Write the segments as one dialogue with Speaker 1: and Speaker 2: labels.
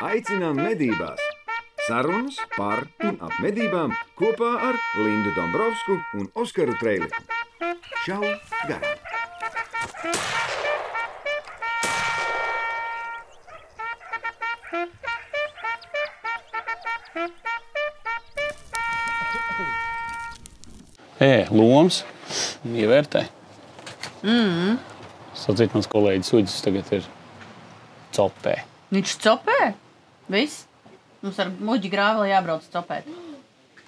Speaker 1: Aicinām medībās! Sarunas par un ap medībām kopā ar Lindu Dombrovskiju un Oskaru Trēliņu. Čau! Garām!
Speaker 2: Ē, loms, ievērtē. Mm. Sacīt, mans kolēģis Uģis tagad ir copē.
Speaker 3: Viņš copē? Viss. Mums ar muģi grāveli jābrauc copēt.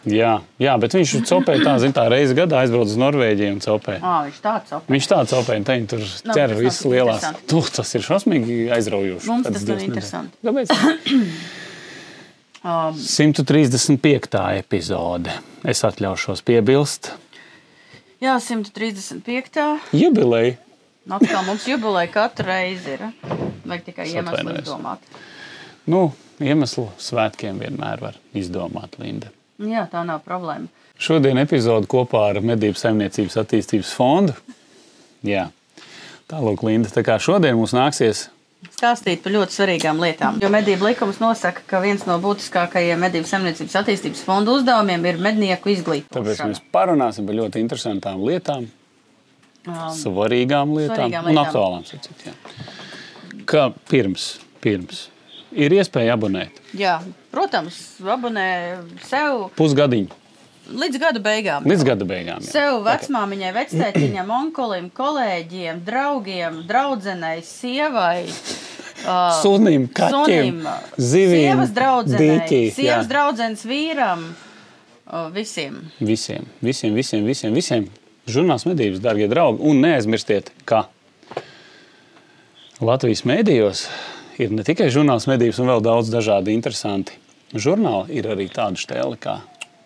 Speaker 2: Jā, jā, bet viņš copē tā, zin, tā reizi gadā aizbrauc uz Norvēģiju un copē.
Speaker 3: Ā, viņš tā copē.
Speaker 2: Viņš tā copē, un teņi tur
Speaker 3: Nav,
Speaker 2: ķer
Speaker 3: tas nav
Speaker 2: visas lielās. Tu, tas ir šausmīgi aizraujoši.
Speaker 3: Mums tas nav interesanti.
Speaker 2: Kāpēc?
Speaker 3: Um,
Speaker 2: 135. epizode. Es atļaušos piebilst.
Speaker 3: jā, 135.
Speaker 2: Jubileja.
Speaker 3: Atkal mums jubileja katru reizi ir. Vajag tikai
Speaker 2: Es
Speaker 3: iemeslu
Speaker 2: atvainojos. Nu, iemeslu svētkiem vienmēr var izdomāt, Linda.
Speaker 3: Jā, tā nav problēma.
Speaker 2: Šodien epizode kopā ar Medību saimniecības attīstības fondu. Jā. Tālāk, Linda. Tā kā šodien mums nāksies
Speaker 3: Stāstīt par ļoti svarīgām lietām. Jo medību likums nosaka, ka viens no būtiskākajiem medību saimniecības attīstības fonda uzdevumiem ir mednieku
Speaker 2: Tāpēc
Speaker 3: izglītošana.
Speaker 2: mēs parunāsim par ļoti interesantām lietām,
Speaker 3: Um,
Speaker 2: svarīgām lietām
Speaker 3: Svarīgām
Speaker 2: un
Speaker 3: lietām.
Speaker 2: aktuālām. Sacīt, jā. Kā pirms, pirms ir iespēja abonēt
Speaker 3: jā, protams, abonē sev
Speaker 2: pusgadiņu
Speaker 3: līdz gada beigām.
Speaker 2: līdz gada beigām. jā.
Speaker 3: Sev, vecmāmiņai, vectētiņam, onkulim, kolēģiem, draugiem, draudzenei, sievai. Uh,
Speaker 2: Sunim, kaķim, zivīm,
Speaker 3: sievas draudzenei,
Speaker 2: dīķī, jā.
Speaker 3: sievas draudzenes vīram, uh, visiem.
Speaker 2: Visiem, visiem, visiem, visiem, visiem. Žurnāls medības, darbie draugi, un neaizmirstiet, ka Latvijas mēdījos ir ne tikai žurnāls medības, un vēl daudz dažādi interesanti žurnāli. Ir arī tāda stēle kā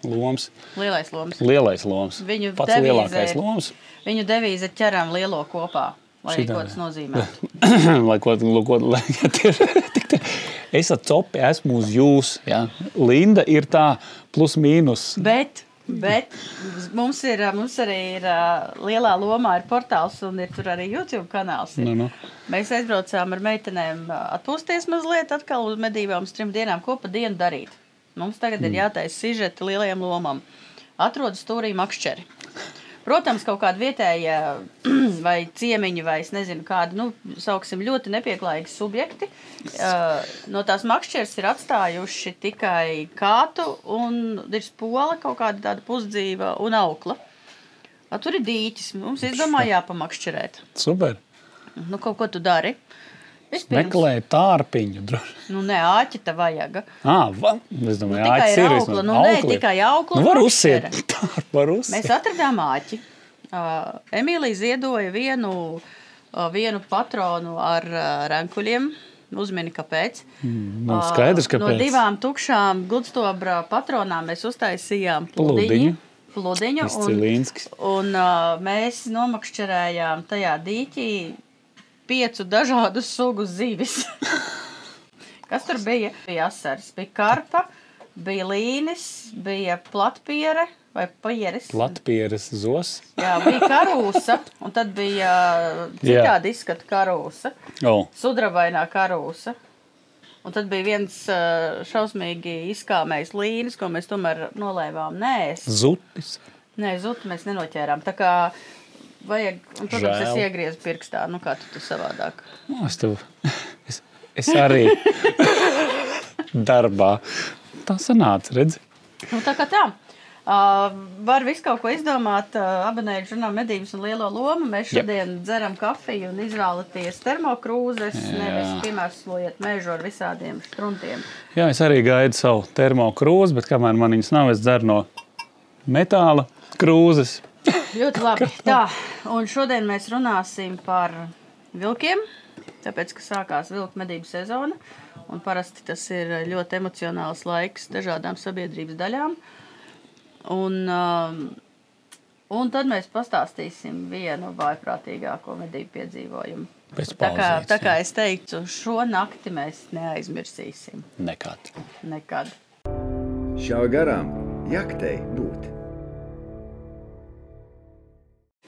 Speaker 2: loms,
Speaker 3: Lielais loms.
Speaker 2: lielais loms,
Speaker 3: Viņu
Speaker 2: pats lielākais
Speaker 3: ir-
Speaker 2: loms.
Speaker 3: Viņu devīze ķeram lielo kopā. Lai
Speaker 2: Šitā,
Speaker 3: ko tas nozīmē.
Speaker 2: lai ko tādu lai tieši tik tā- Es ar copi esmu uz jums. Ja? Linda ir tā plus mīnus.
Speaker 3: Bet, bet mums, ir, mums arī ir lielā lomā ir portāls un ir tur arī YouTube kanāls. Ir.
Speaker 2: Nu, nu.
Speaker 3: Mēs aizbraucām ar meitenēm atpūsties mazliet atkal uz medībām uz trim dienām. Ko pa dienu darīt? Mums tagad
Speaker 2: Mm.
Speaker 3: ir jātaisa sižeti lielajām lomām. Atrodas stūrī makšķeri. Protams, kaut kāda vietējā vai ciemiņa, vai es nezinu, kāda, nu, sauksim, ļoti nepieklājīgi subjekti. Uh, no tās makšķeres ir atstājuši tikai kātu, un ir spola, kaut kāda tāda pusdzīva un aukla. A, tur ir dīķis. Mums izdomāja jāpamakšķerēt.
Speaker 2: Super.
Speaker 3: Nu, kaut ko tu dari. Vispirms,
Speaker 2: Meklēju tārpiņu.
Speaker 3: nu, ne āķi te vajag.
Speaker 2: Ah, va, es domāju,
Speaker 3: Nu,
Speaker 2: āķis
Speaker 3: ir aukla, nu, ne,
Speaker 2: aukli.
Speaker 3: tikai aukla
Speaker 2: Nu,
Speaker 3: un
Speaker 2: var uzsiet. Tā var
Speaker 3: Mēs
Speaker 2: uzsiet.
Speaker 3: atradām āķi. Uh, Emīlija ziedoja vienu, uh, vienu patronu ar uh, rankuļiem. Uzmini, kāpēc.
Speaker 2: Nu, skaidrs,
Speaker 3: Uh, No
Speaker 2: kāpēc.
Speaker 3: divām tukšām gudstobra patronām mēs uztaisījām
Speaker 2: Pludiņu.
Speaker 3: pludiņu. pludiņu un,
Speaker 2: Izcilīnskis.
Speaker 3: un uh, mēs nomakšķerējām tajā dīķī piecu dažādu sugu zivis. Kas tur bija? Bija asars, bija karpa, bija līnis, bija platpiere vai pieris.
Speaker 2: Latvijas zos.
Speaker 3: Jā, bija karūsa, un tad bija citādi izskata karūsa,
Speaker 2: Oh,
Speaker 3: sudrabainā karūsa. Un tad bija viens šausmīgi izkāmējis līnis, ko mēs tomēr nolēmām nēst.
Speaker 2: zutis.
Speaker 3: Nē, zutu mēs nenoķērām. Tā kā vajag, un, protams,
Speaker 2: Žēl.
Speaker 3: es iegriezu pirkstā, nu kā tu, tu savādāk.
Speaker 2: Nu, es, tev, es, es arī darbā. Tā sanāca, redzi.
Speaker 3: Nu, tā kā tā. Uh, var visu kaut ko izdomāt, uh, abonēt žurnālu medības un lielo lomu. Mēs šodien dzeram kafiju un izvēlaties termokrūzes,
Speaker 2: Jā.
Speaker 3: nevis piemērslojiet mežu ar visādiem struntiem.
Speaker 2: Jā, es arī gaidu savu termokrūzi, bet kamēr man viņas nav, es dzeru no metāla krūzes.
Speaker 3: Ļoti labi. Tā, un šodien mēs runāsim par vilkiem, tāpēc, ka sākās vilku medību sezona. Un parasti tas ir ļoti emocionāls laiks dažādām sabiedrības daļām. Un, um, un tad mēs pastāstīsim vienu vaiprātīgāko medību piedzīvojumu.
Speaker 2: Pēc
Speaker 3: Tā kā, tā kā es teiktu, šo nakti mēs neaizmirsīsim
Speaker 2: Nekad.
Speaker 3: nekad.
Speaker 1: Šā garām jaktei būt.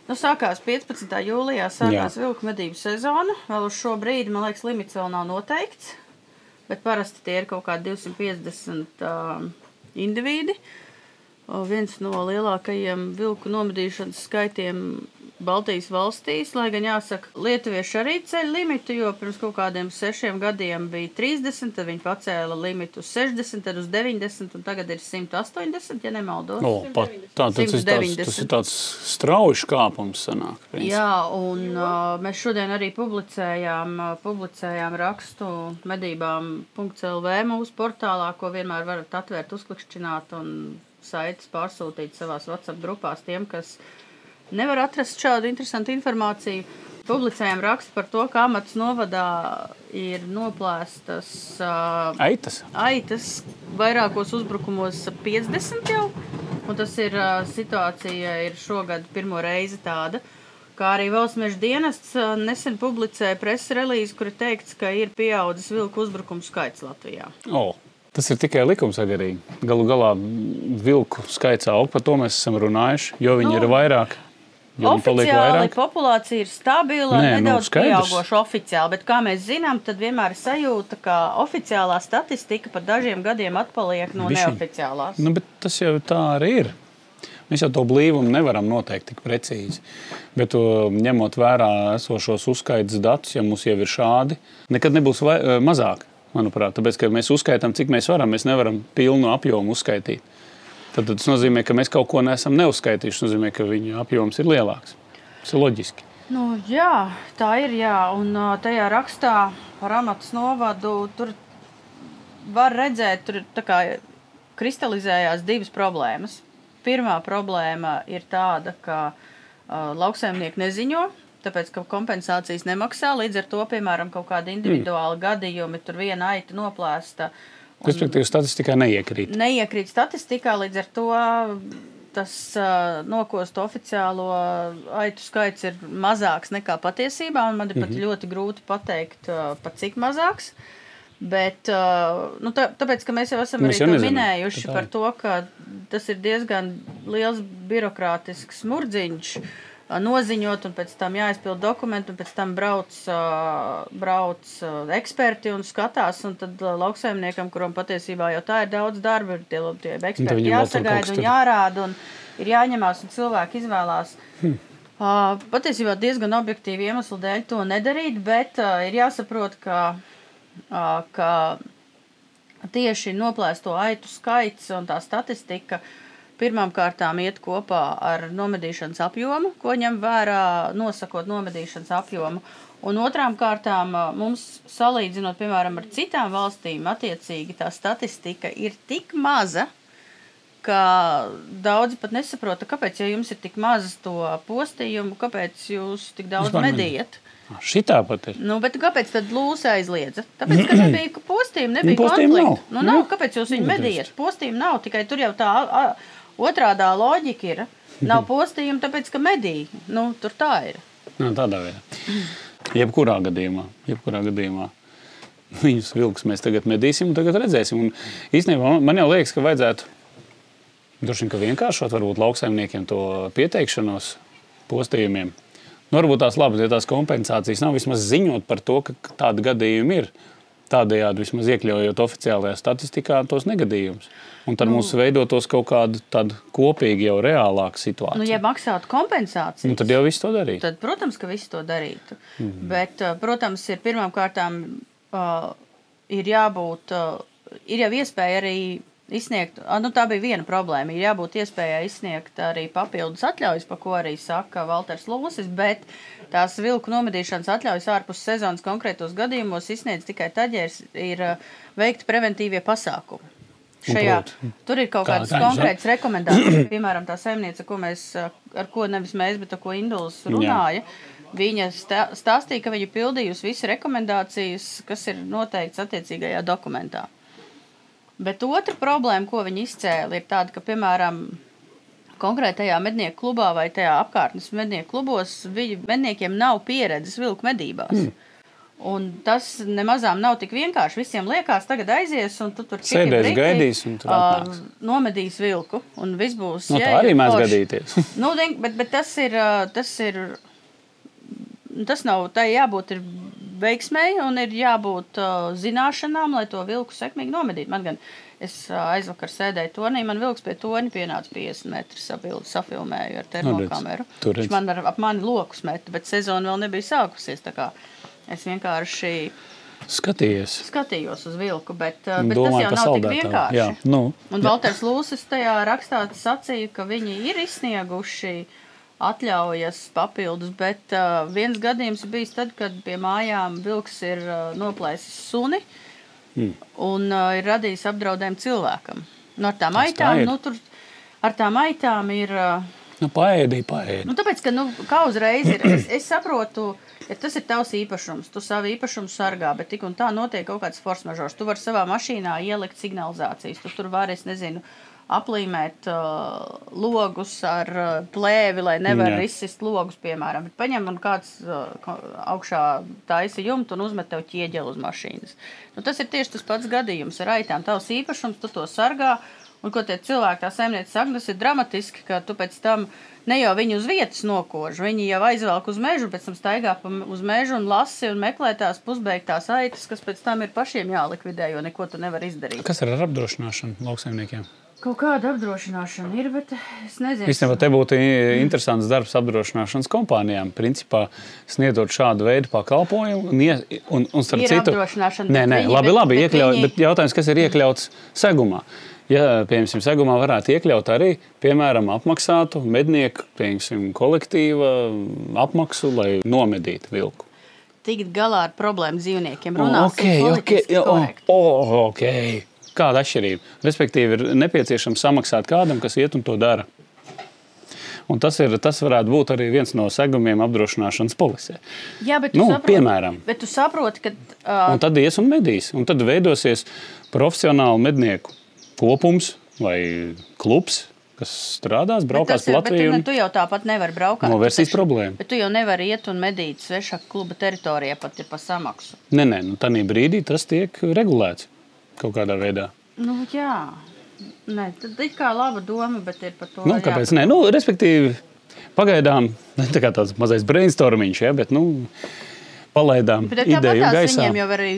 Speaker 3: Nu, sākās 15. jūlijā, sākās vilku medību sezona. Vēl uz šo brīdi, man liekas, limits vēl nav noteikts. bet parasti tie ir kaut kādi 250 uh, indivīdi. Uh, viens no lielākajiem vilku nomedīšanas skaitiem Baltijas valstīs, lai gan jāsaka, lietuvieši arī ceļ limitu, jo pirms kaut kādiem sešiem gadiem bija 30, tad viņi pacēla limitu uz 60, tad uz 90, un tagad ir 180, ja nemaldos.
Speaker 2: O, pat, tā, tas, ir tāds, tas ir tāds strauji kāpums. Sanāk, principā.
Speaker 3: Jā, un uh, mēs šodien arī publicējām, uh, publicējām rakstu medībām.lv mūsu portālā, ko vienmēr varat atvērt, uzklikšķināt un saites pārsūtīt savās WhatsApp grupās tiem, kas nevar atrast šādu interesantu informāciju. Publicējām rakstu par to, ka amats novadā ir noplēstas uh,
Speaker 2: aitas.
Speaker 3: aitas vairākos uzbrukumos 50 jau. Un tas ir uh, situācija ir šogad pirmo reizi tāda. Kā arī Valsts dienests uh, nesen publicēja preses relīzi, kur ir teikts, ka ir pieaudzis vilku uzbrukumu skaits Latvijā.
Speaker 2: Oh. Tas ir tikai likumsakarīgi. Galu galā vilku skaits aug, par to mēs esam runājuši, jo viņi nu, ir vairāk.
Speaker 3: Oficiāli populācija ir stabila, Nē, nu, nedaudz nu, pieauguša oficiāli, bet kā mēs zinām, tad vienmēr ir sajūta, ka oficiālā statistika par dažiem gadiem atpaliek no Bišķi. neoficiālās.
Speaker 2: Nu, bet tas jau tā arī ir. Mēs jau to blīvumu nevaram noteikt tik precīzi. Bet, ņemot vērā esošos uzskaitas datus, ja mums jau ir šādi, nekad nebūs vai, mazāk. Manuprāt, tāpēc, ka mēs uzskaitām, cik mēs varam, mēs nevaram pilnu apjomu uzskaitīt. Tad tas nozīmē, ka mēs kaut ko neesam neuzskaitījuši. Tas nozīmē, ka viņa apjoms ir lielāks. Tas ir loģiski.
Speaker 3: Nu, jā, tā ir. Jā. Un tajā rakstā par amatu novadu tur var redzēt, tur kā, kristalizējās divas problēmas. Pirmā problēma ir tāda, ka uh, lauksaimnieki neziņo, tāpēc ka kompensācijas nemaksā. Līdz ar to, piemēram, kaut kāda individuāla mm. gadījuma, tur viena aita noplēsta. Uh,
Speaker 2: Respektīvi, statistikā neiekrīt.
Speaker 3: Neiekrīt statistikā, līdz ar to tas uh, nokostu oficiālo aitu skaits ir mazāks nekā patiesībā. Man ir pat mm -hmm. ļoti grūti pateikt, uh, pat cik mazāks. Bet, uh, nu, tā, tāpēc, ka mēs jau esam mēs arī jau minējuši par to, ka tas ir diezgan liels birokrātisks murdziņš. Uh, noziņot, un pēc tam jāizpild dokumenti, un pēc tam brauc, brauc eksperti un skatās. Un tad lauksaimniekam, kuram patiesībā jau tā ir daudz darba, ir tie, tie eksperti jāsagaida un jārāda, un ir jāņemās, un cilvēki izvēlās. Hmm. Uh, patiesībā diezgan objektīvi iemesli dēļ to nedarīt, bet uh, ir jāsaprot, ka, uh, ka tieši noplēsto aitu skaits un tā statistika uh, pirmām kārtām iet kopā ar nomedīšanas apjomu, ko ņem vērā nosakot nomedīšanas apjomu. Un otrām kārtām mums, salīdzinot, piemēram, ar citām valstīm, attiecīgi tā statistika ir tik maza, ka daudzi pat nesaprota, kāpēc, ja jums ir tik maz to postījumu, kāpēc jūs tik daudz medījat.
Speaker 2: Šitā pat ir.
Speaker 3: Nu, bet kāpēc tad lūsa aizliedza? Tāpēc, ka nebija postījumu, nebija konflikta. Nav. Nu, nav, kāpēc jūs viņu medījat? Postījumu nav, tikai tur jau tā Otrādā loģika ir, nav postījuma, tāpēc ka medī. Nu, tur tā ir.
Speaker 2: Nu, tādā veidā. Jebkurā gadījumā, jebkurā gadījumā. Viņus vilks mēs tagad medīsim, un tagad redzēsim. Un īstenībā man jau liekas, ka vajadzētu droši vien vienkāršot varbūt lauksaimniekiem to pieteikšanos postījumiem. Nu, varbūt tās labas, ja tās kompensācijas nav vismaz ziņot par to, ka tādi gadījumi ir. Tādējādi vismaz iekļaujot oficiālajā statistikā tos negadījumus. Un tad nu, mums veidotos kaut kāda kopīga, jau reālāka situācija.
Speaker 3: Nu, ja maksātu kompensāciju,
Speaker 2: nu, tad jau viss to darītu.
Speaker 3: Tad, protams, ka viss to darītu. Mm -hmm. Bet, uh, protams, ir pirmām kārtām uh, ir jābūt, uh, ir jau iespēja arī izsniegt, nu, tā bija viena problēma. Ir jābūt iespējai izsniegt arī papildus atļaujas, pa ko arī saka Valters Lūsis, bet tās vilku nomedīšanas atļaujas ārpus sezonas konkrētos gadījumos izsniedz tikai tad, ja ir uh, veikti preventīvie pasākumi. Šajā, tur ir kaut Kā kādas konkrētas rekomendācijas. Piemēram, tā saimniece, ko mēs, ar ko nevis mēs, bet ar ko Induls runāja. Jā. Viņa stāstīja, ka viņa pildījusi visas rekomendācijas, kas ir noteikts attiecīgajā dokumentā. Bet otra problēma, ko viņi izcēla, ir tāda, ka, piemēram, konkrētajā mednieku klubā vai tajā apkārtnes mednieku klubos, viņu medniekiem nav pieredzes vilku medībās. Mm. Un tas nemazām nav tik vienkārši. Visiem liekas, tagad aizies, un tu tur
Speaker 2: sēdēs, gaidīs, un tur uh,
Speaker 3: nomedīs vilku, un viss būs.
Speaker 2: No, nu, tā arī mēs gadīties.
Speaker 3: nu, bet, bet tas ir, tas ir, tas nav, tā jābūt ir veiksmēji un ir jābūt uh, zināšanām, lai to vilku sekmīgi nomedītu. Man gan es uh, aizvakar sēdēju tonī, man vilks pie toņa pienāca 50 metrus sapildu, safilmēju ar termokameru.
Speaker 2: Nu.
Speaker 3: Viņš man ar, ap mani lokus meta, bet sezona vēl nebija sākusies. tā kā Es vienkārši
Speaker 2: Skatījies.
Speaker 3: skatījos uz vilku, bet, uh, bet tas
Speaker 2: Domāju
Speaker 3: jau
Speaker 2: par
Speaker 3: nav tik
Speaker 2: saldētāju.
Speaker 3: vienkārši.
Speaker 2: Jā, nu,
Speaker 3: Un Valters Lūsis tajā rakstā sacīja, ka viņi ir izsnieguši atļaujas papildus, bet uh, viens gadījums bijis tad, kad pie mājām vilks ir uh, noplēsis suni
Speaker 2: Hmm.
Speaker 3: un uh, ir radījis apdraudējumu cilvēkam. Nu, ar tām
Speaker 2: Tas tā
Speaker 3: aitām,
Speaker 2: ir.
Speaker 3: nu, tur, ar tām aitām ir. Uh,
Speaker 2: nu paēdī, paēdī.
Speaker 3: Nu, tāpēc, ka, nu, kā uzreiz ir, es, es saprotu, ja tas ir tavs īpašums, tu savu īpašumu sargā, bet tik un tā notiek kaut kāds force mažors. Tu vari savā mašīnā ielikt signalizācijas, tu tur vari, es nezinu, aplīmēt uh, logus ar uh, plēvi, lai nevar
Speaker 2: Jā.
Speaker 3: izsist logus, piemēram. Bet paņem un kāds uh, augšā taisa jumtu un uzmet tev ķieģeli uz mašīnas. Nu, tas ir tieši tas pats gadījums ar aitām. Tavs īpašums, tu to sargā. Un ko tie cilvēki, tā saimniece saka, tas ir dramatiski, ka tu pēc tam ne jau viņu uz vietas nokož, viņi jau aizvelk uz mežu, pēc tam staigā pa, uz mežu un lasi un meklē tās pusbeigtās aitas, kas pēc tam ir pašiem jālikvidē, jo neko tu nevari izdarīt.
Speaker 2: Kas ir ar apdrošināšanu lauksaimniekiem?
Speaker 3: Kaut kāda apdrošināšana ir, bet es nezinu.
Speaker 2: Īstenībā te būtu interesants darbs apdrošināšanas kompānijām. Principā sniedzot šādu veidu pakalpojumu. Un, un, un starp
Speaker 3: Ir
Speaker 2: citu, nē, nē,
Speaker 3: viņi-
Speaker 2: labi, labi
Speaker 3: bet
Speaker 2: iekļaut,
Speaker 3: viņi-
Speaker 2: bet jautājums, kas ir iekļauts segumā? Ja, piemēram, segumā varētu iekļaut arī, piemēram, apmaksātu mednieku, piemēram, kolektīva apmaksu, lai nomedītu vilku.
Speaker 3: Tikt galā ar problēmu dzīvniekiem. Runāsim
Speaker 2: ok, ok,
Speaker 3: politiski
Speaker 2: o,
Speaker 3: korekti.
Speaker 2: o, ok. Kāda atšķirība? Respektīvi, ir nepieciešams samaksāt kādam, kas iet un to dara. Un tas, ir, tas varētu būt arī viens no segumiem apdrošināšanas polisē.
Speaker 3: Jā, bet tu
Speaker 2: Nu,
Speaker 3: saproti,
Speaker 2: piemēram.
Speaker 3: Bet tu saproti, ka uh,
Speaker 2: Un tad ies un medīs. Un tad veidosies profesionāli mednieku kopums vai klubs, kas strādās,
Speaker 3: Bet
Speaker 2: braukās pa
Speaker 3: bet
Speaker 2: Latviju.
Speaker 3: Tu,
Speaker 2: un
Speaker 3: tu jau tāpat nevari braukt.
Speaker 2: Novērsīs problēmu.
Speaker 3: Bet tu jau nevari iet un medīt svešā kluba teritorijā, pat ir pa samaksu.
Speaker 2: Nē, nē, nu, tādā brīdī tas tiek regulēts kaut kādā veidā.
Speaker 3: Nu, jā. Nē, tad ir kā laba doma, bet ir par to.
Speaker 2: Nu, kāpēc? Nē, nu, respektīvi, pagaidām tā kā tāds mazais brainstormiņš, ja, bet nu, palaidām
Speaker 3: Bet
Speaker 2: ideju gaisā.
Speaker 3: viņiem jau arī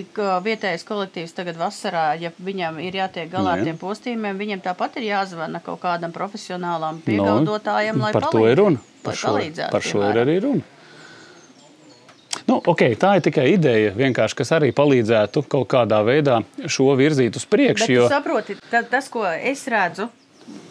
Speaker 3: vietējais kolektīvs tagad vasarā, ja viņam ir jātiek galā ar
Speaker 2: Nu, jā.
Speaker 3: tiem postījumiem, viņiem tāpat ir jāzvana kaut kādam profesionālam piegaudotājam, lai
Speaker 2: Nu, par to
Speaker 3: palīdz-
Speaker 2: ir runa.
Speaker 3: lai
Speaker 2: Par šo,
Speaker 3: palīdzētu,
Speaker 2: par šo ir arī runa. Nu, okay, tā ir tikai ideja, kas arī palīdzētu kaut kādā veidā šo virzīt uz priekšu. Jo,
Speaker 3: ta- tas, ko es redzu,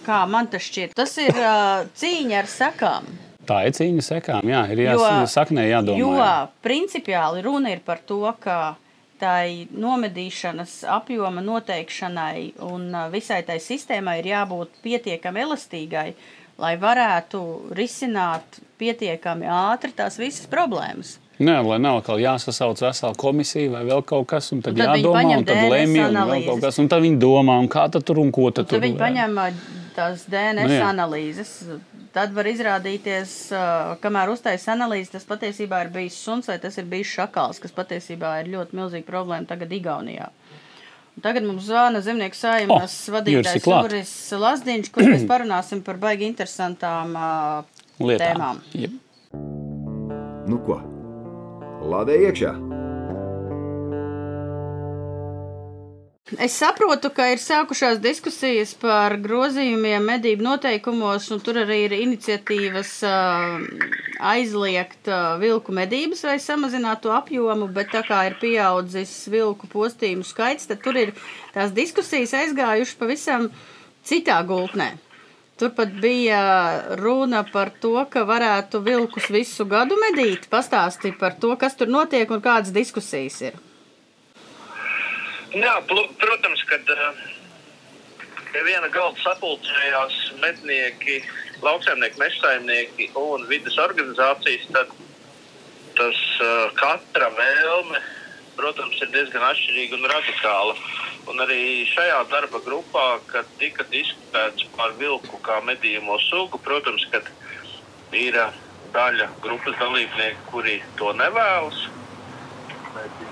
Speaker 3: kā man tas šķiet, tas ir uh, cīņa ar sekām.
Speaker 2: tā ir cīņa sekām. Jā, ir
Speaker 3: Jo-
Speaker 2: jāsaka, saknē jādomā.
Speaker 3: Jo
Speaker 2: jā.
Speaker 3: principiāli runa ir par to, ka tai nomedīšanas apjoma noteikšanai un visai tai sistēmai ir jābūt pietiekami elastīgai, lai varētu risināt pietiekami ātri tās visas problēmas.
Speaker 2: Nē, lai nav atkal jāsasauc vesela komisija vai vēl kaut kas, un tad,
Speaker 3: Un tad viņi
Speaker 2: jādomā, un tad lemj, un vēl kaut kas, un tad viņi domā, un kā tad tur un ko tad
Speaker 3: Tad
Speaker 2: tur.
Speaker 3: viņi paņem ā, tās DNS
Speaker 2: Nu jā.
Speaker 3: analīzes. Tad var izrādīties, ā, kamēr uztaisīs analīzi, tas patiesībā ir bijis suns vai tas ir bijis šakals, kas patiesībā ir ļoti milzīga problēma tagad Igaunijā. Un Tagad mums zvana zemnieku saimnes oh, vadītājs
Speaker 2: klāt.
Speaker 3: Juris Lasdiņš, kur mēs parunāsim par baigi interesantām uh,
Speaker 2: lietām.
Speaker 3: tēmām.
Speaker 2: Jep.
Speaker 1: Nu ko? Lādē iekšā!
Speaker 3: Es saprotu, ka ir sākušās diskusijas par grozījumiem medību noteikumos, un tur arī ir iniciatīvas uh, aizliegt uh, vilku medības vai samazināt to apjomu, bet tā kā ir pieaudzis vilku postījumu skaits, tad tur ir tās diskusijas aizgājušas pavisam citā gultnē. Turpat bija runa par to, ka varētu vilkus visu gadu medīt. Pastāstīt par to, kas tur notiek un kādas diskusijas ir.
Speaker 4: Jā, protams, kad uh, pie viena galda sapulcējās mednieki, lauksaimnieki, mežsaimnieki un vidas organizācijas, tad tas uh, katra vēlme, protams, ir diezgan atšķirīga un radikāla. Un arī šajā darba grupā, kad tika diskutēts par vilku kā medījuma sugu, protams, kad ir uh, daļa grupas dalībnieku, kuri to nevēlas.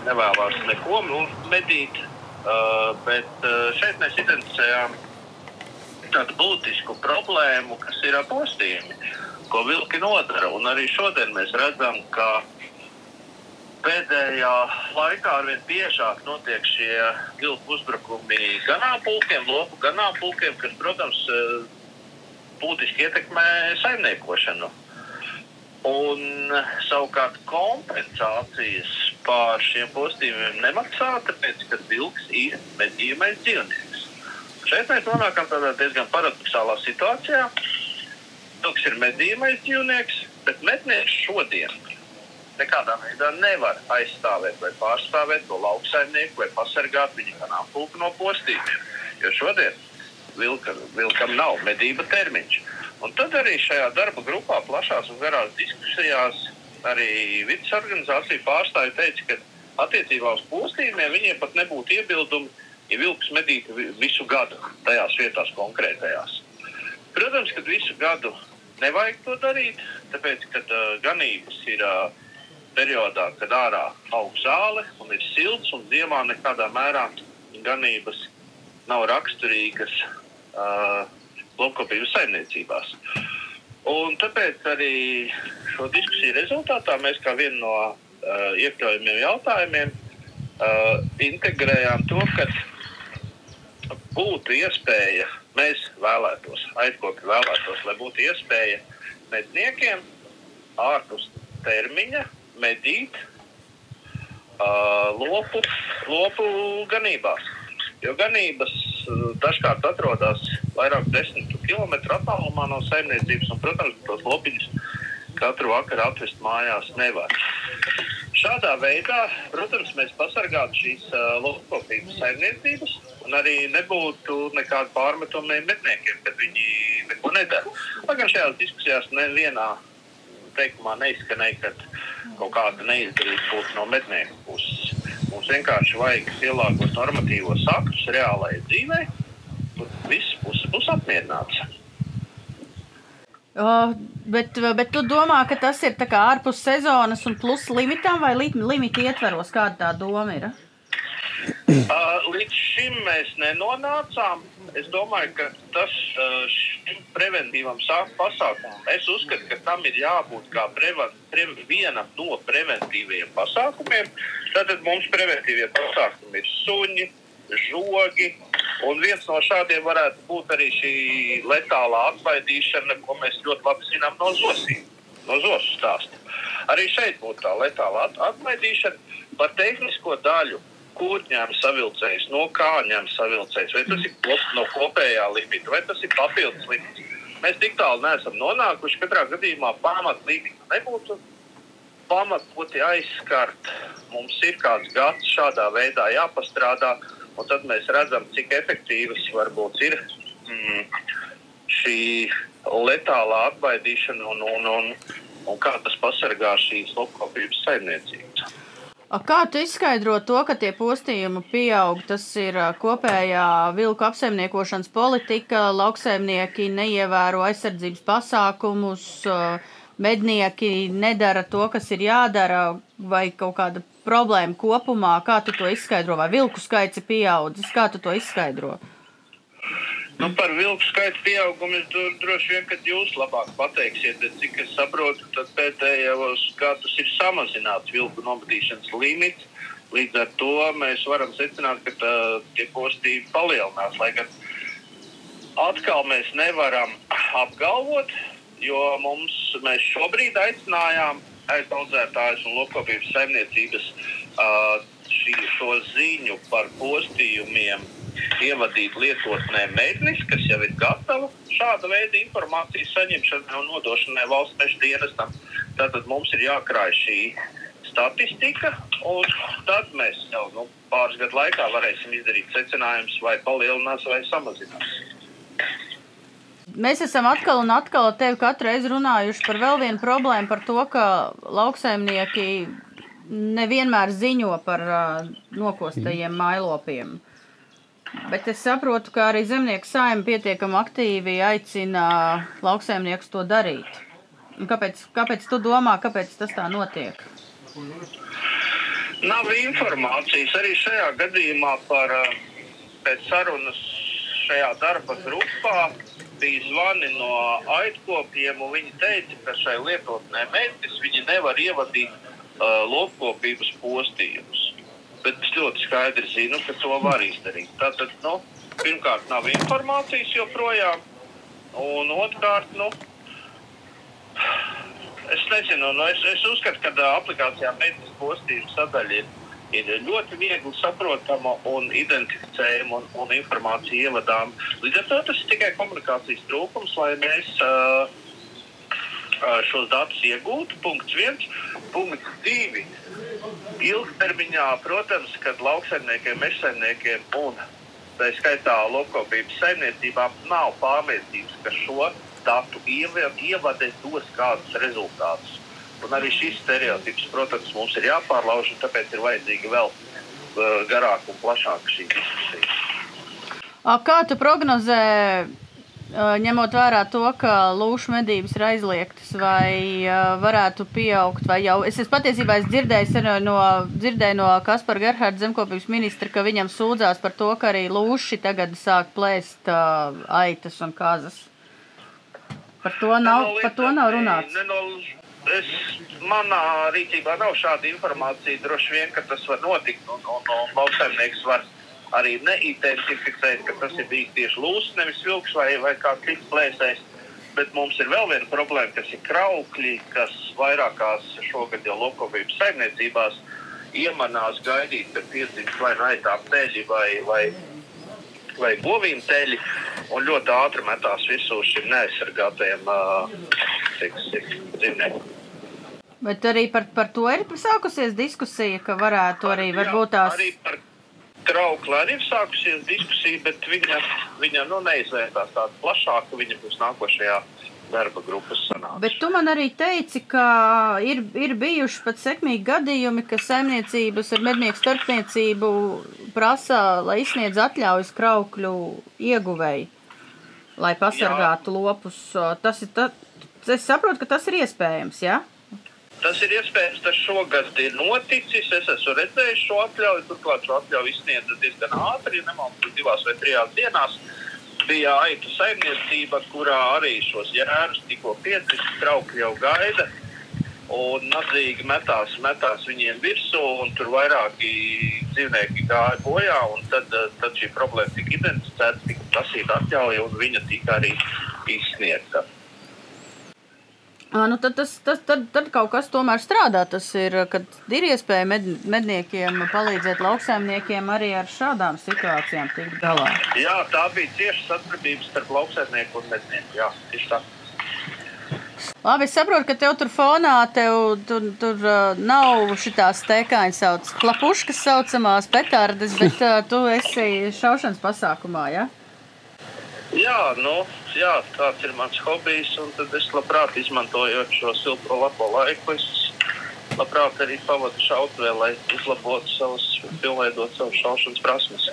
Speaker 4: Nevēlas neko nu, medīt. Uh, bet uh, šeit mēs identificējām tādu būtisku problēmu, kas ir ar postījumi, ko vilki nodara. Un arī šodien mēs redzam, ka pēdējā laikā arvien biežāk notiek šie vilku uzbrukumi ganāmpulkiem, lopu ganāmpulkiem, kas, protams, būtiski ietekmē saimniekošanu. Un savukārt kompensācijas par šiem postījumiem nemaksā, tāpēc, ka vilks ir medījumais dzīvnieks. Šeit mēs nonākam tādā diezgan paradoxālā situācijā. Vilks ir medījumais dzīvnieks, bet mednieks šodien nekādā veidā nevar aizstāvēt vai pārstāvēt to lauksaimnieku vai pasargāt viņa ganāmpulku no postījumiem. Jo šodien vilka, vilkam nav medība termiņš. Un tad arī šajā darba grupā, plašās un garās diskusijās, arī vidas organizācija pārstāvja teica, ka attiecībā uz postījumiem viņiem pat nebūtu iebildumi, ja vilks medītu visu gadu tajās vietās konkrētajās. Protams, ka visu gadu nevajag to darīt, tāpēc, ka uh, ganības ir uh, periodā, kad ārā aug zāle un ir silts, un ziemā nekādā mērā ganības nav raksturīgas uh, lopkopības saimniecībās. Un tāpēc arī šo diskusiju rezultātā mēs kā vienu no uh, iekļaujamiem jautājumiem uh, integrējām to, ka būtu iespēja, mēs vēlētos, aizkopi vēlētos, lai būtu iespēja medniekiem ārpus termiņa medīt uh, lopu, lopu ganībās. Jo ganības uh, dažkārt atrodas vairāk desmit kilometru attālumā no saimniecības, un, protams, tos lopiņus katru vakaru atvest mājās nevar. Šādā veidā, protams, mēs pasargātu šīs uh, lopkopības saimniecības, un arī nebūtu nekāda pārmetuma medniekiem, kad viņi neko nedara. Lai gan šajās diskusijās nevienā teikumā neizskanēja, ka kaut kāda neizdarība būtu no mednieku puses. Mums vienkārši vajag pielāgot normatīvos aktus reālajai dzīvei, un visas puses būs apmierināts.
Speaker 3: Uh, bet, bet tu domā, ka tas ir ārpus sezonas un plus limitam vai limita ietveros? Kāda tā doma ir?
Speaker 4: Uh, līdz šim mēs nenonācām. Es domāju, ka tas šim preventīvam pasākumam, es uzskatu, ka tam ir jābūt kā preven, pre, vienam no preventīviem pasākumiem. Tad mums preventīvie pasākumi ir suņi, žogi. Un viens no šādiem varētu būt arī šī letālā atbaidīšana, ko mēs ļoti labi zinām no zosīm, no zosu stāsta. Arī šeit būtu tā letālā atbaidīšana par tehnisko daļu kur ņem savilcējs, no kā ņem savilcējs, vai tas ir kop, no kopējā limita, vai tas ir papildus limits. Mēs tik tālu neesam nonākuši. Katrā gadījumā pamatlimita nebūtu pamatoti aizskart. Mums ir kāds gads šādā veidā jāpastrādā, un tad mēs redzam, cik efektīvas varbūt ir mm, šī letālā atbaidīšana un, un, un, un kā tas pasargā šīs lopkopības saimniecības.
Speaker 3: Kā tu izskaidro to, ka tie postījumi pieaug? Tas ir kopējā vilku apsaimniekošanas politika, lauksaimnieki neievēro aizsardzības pasākumus, mednieki nedara to, kas ir jādara, vai kaut kāda problēma kopumā. Kā tu to izskaidro? Vai vilku skaits ir pieaudzis? Kā tu to izskaidro?
Speaker 4: Nu, par vilku skaitu pieaugumu es droši vien, ka jūs labāk pateiksiet, bet cik es saprotu, tad pēdējos gadus ir samazināts vilku nomadīšanas limits. Līdz ar to mēs varam secināt, ka tā, tie postīji palielinās. Lai gan atkal mēs nevaram apgalvot, jo mums, mēs šobrīd aicinājām aizaudzētājus un lopkopības saimniecības uh, šī, šo ziņu par postījumiem ievadīt lietotnē mēģinājums, kas jau ir gatava šāda veida informācijas saņemšanai un nodošanai valsts meža dienestam. Tātad mums ir jākrāj šī statistika, un tad mēs jau nu, pāris gadu laikā varēsim izdarīt secinājumus, vai palielinās vai samazinās.
Speaker 3: Mēs esam atkal un atkal ar tevi katru reizi runājuši par vēl vienu problēmu, par to, ka lauksaimnieki nevienmēr ziņo par uh, nokostajiem mailopiem. Bet es saprotu, ka arī zemnieku saima pietiekami aktīvi aicina lauksaimniekus to darīt. Un kāpēc, kāpēc tu domā, kāpēc tas tā notiek?
Speaker 4: Nav informācijas arī šajā gadījumā par pēc sarunas šajā darba grupā. Bija zvani no aitkopiem, un viņi teica, ka šai lietotnē mēģinājumā viņi nevar ievadīt uh, lopkopības postījumus. Bet es ļoti skaidri zinu, ka to var izdarīt. Tātad, nu, pirmkārt, nav informācijas joprojām, un otrkārt, nu, es nezinu, nu, es, es uzskatu, ka uh, aplikācijā medicīnas postījuma sadaļa ir, ir ļoti viegli saprotama un identificējama un, un informācija ievadām. Līdz ar to tas ir tikai komunikācijas trūkums, lai mēs uh, uh, šos datus iegūtu. Punkts viens. Punkts divi. Ilgtermiņā, protams, kad lauksaimniekiem, mežsaimniekiem un tā skaitā lopkopības saimniecībām nav pārliecības, ka šo datu ievade dos kādus rezultātus. Un arī šis stereotips, protams, mums ir jāpārlauž, un tāpēc ir vajadzīga vēl uh, garāka un plašāka šī diskusija.
Speaker 3: Kā tu prognozē, ņemot vērā to, ka lūšu medības ir aizliegtas, vai varētu pieaugt, vai jau es esmu patiesībā es dzirdēju no, dzirdēju no Kaspara Gerharda zemkopības ministra, ka viņam sūdzās par to, ka arī lūši tagad sāk plēst uh, aitas un kazas. Par to nav, par to nav runāts.
Speaker 4: Es, manā rīcībā nav šāda informācija. Droši vien, ka tas var notikt, un, un, un lauksaimnieks var arī neidentificēt, ka tas ir bijis tieši lūsis, nevis vilks vai, vai kāds cits plēsējs. Bet mums ir vēl viena problēma, kas ir kraukļi, kas vairākās šogad jau lokopības saimniecībās iemanās gaidīt, kad piedzimst vai naitām teļi vai, vai, vai govīm teļi, un ļoti ātri metās visu šim neaizsargātajiem uh, dzīvniekiem.
Speaker 3: Bet arī par, par to ir sākusies diskusija, ka varētu arī varbūt tās.
Speaker 4: Arī par traukli arī ir sākusies diskusija, bet viņa, viņa nu, neizvērtās tādu plašāku, viņa būs nākošajā darba grupas sanāksmē.
Speaker 3: Bet tu man arī teici, ka ir, ir bijuši pat sekmīgi gadījumi, ka saimniecības ar mednieku starpniecību prasa, lai izsniedz atļaujas kraukļu ieguvēji, lai pasargātu Jā. lopus. Tas ir, ta, es saprotu, ka tas ir iespējams, jā? Ja?
Speaker 4: Tas ir iespējams, tas šogad ir noticis. Es esmu redzējis šo atļauju. Turklāt šo atļauju izsniedza diezgan ātri, ja nemaldos, divās vai trijās dienās. Bija aitu saimniecība, kurā arī šos jērus tikko piedzis, trauki jau gaida. Un nadzīgi metās, metās viņiem virsū, un tur vairāki dzīvnieki gāja bojā. Tad, tad šī problēma tika identificēta, tika prasīta atļauja, un viņa tika arī izsniegta.
Speaker 3: Nu, tad, tas, tas, tad, tad kaut kas tomēr strādā. Tas ir, kad ir iespēja med, medniekiem palīdzēt lauksaimniekiem arī ar šādām situācijām tikt galā.
Speaker 4: Jā, tā bija cieša sadarbība starp lauksaimnieku un mednieku. Jā, tieši tā.
Speaker 3: Labi, es saprotu, ka tev tur fonā tev, tur, tur uh, nav šitās tēkāņas sauc, klapuškas saucamās petardes, bet uh, tu esi šaušanas pasākumā, ja?
Speaker 4: Jā, nu, jā, tāds ir mans hobijs. Tad es labprāt izmantoju šo silto labo laiku. Es labprāt arī pavadu šautavē, lai uzlabotu savus, pilnveidot savus šaušanas prasmes.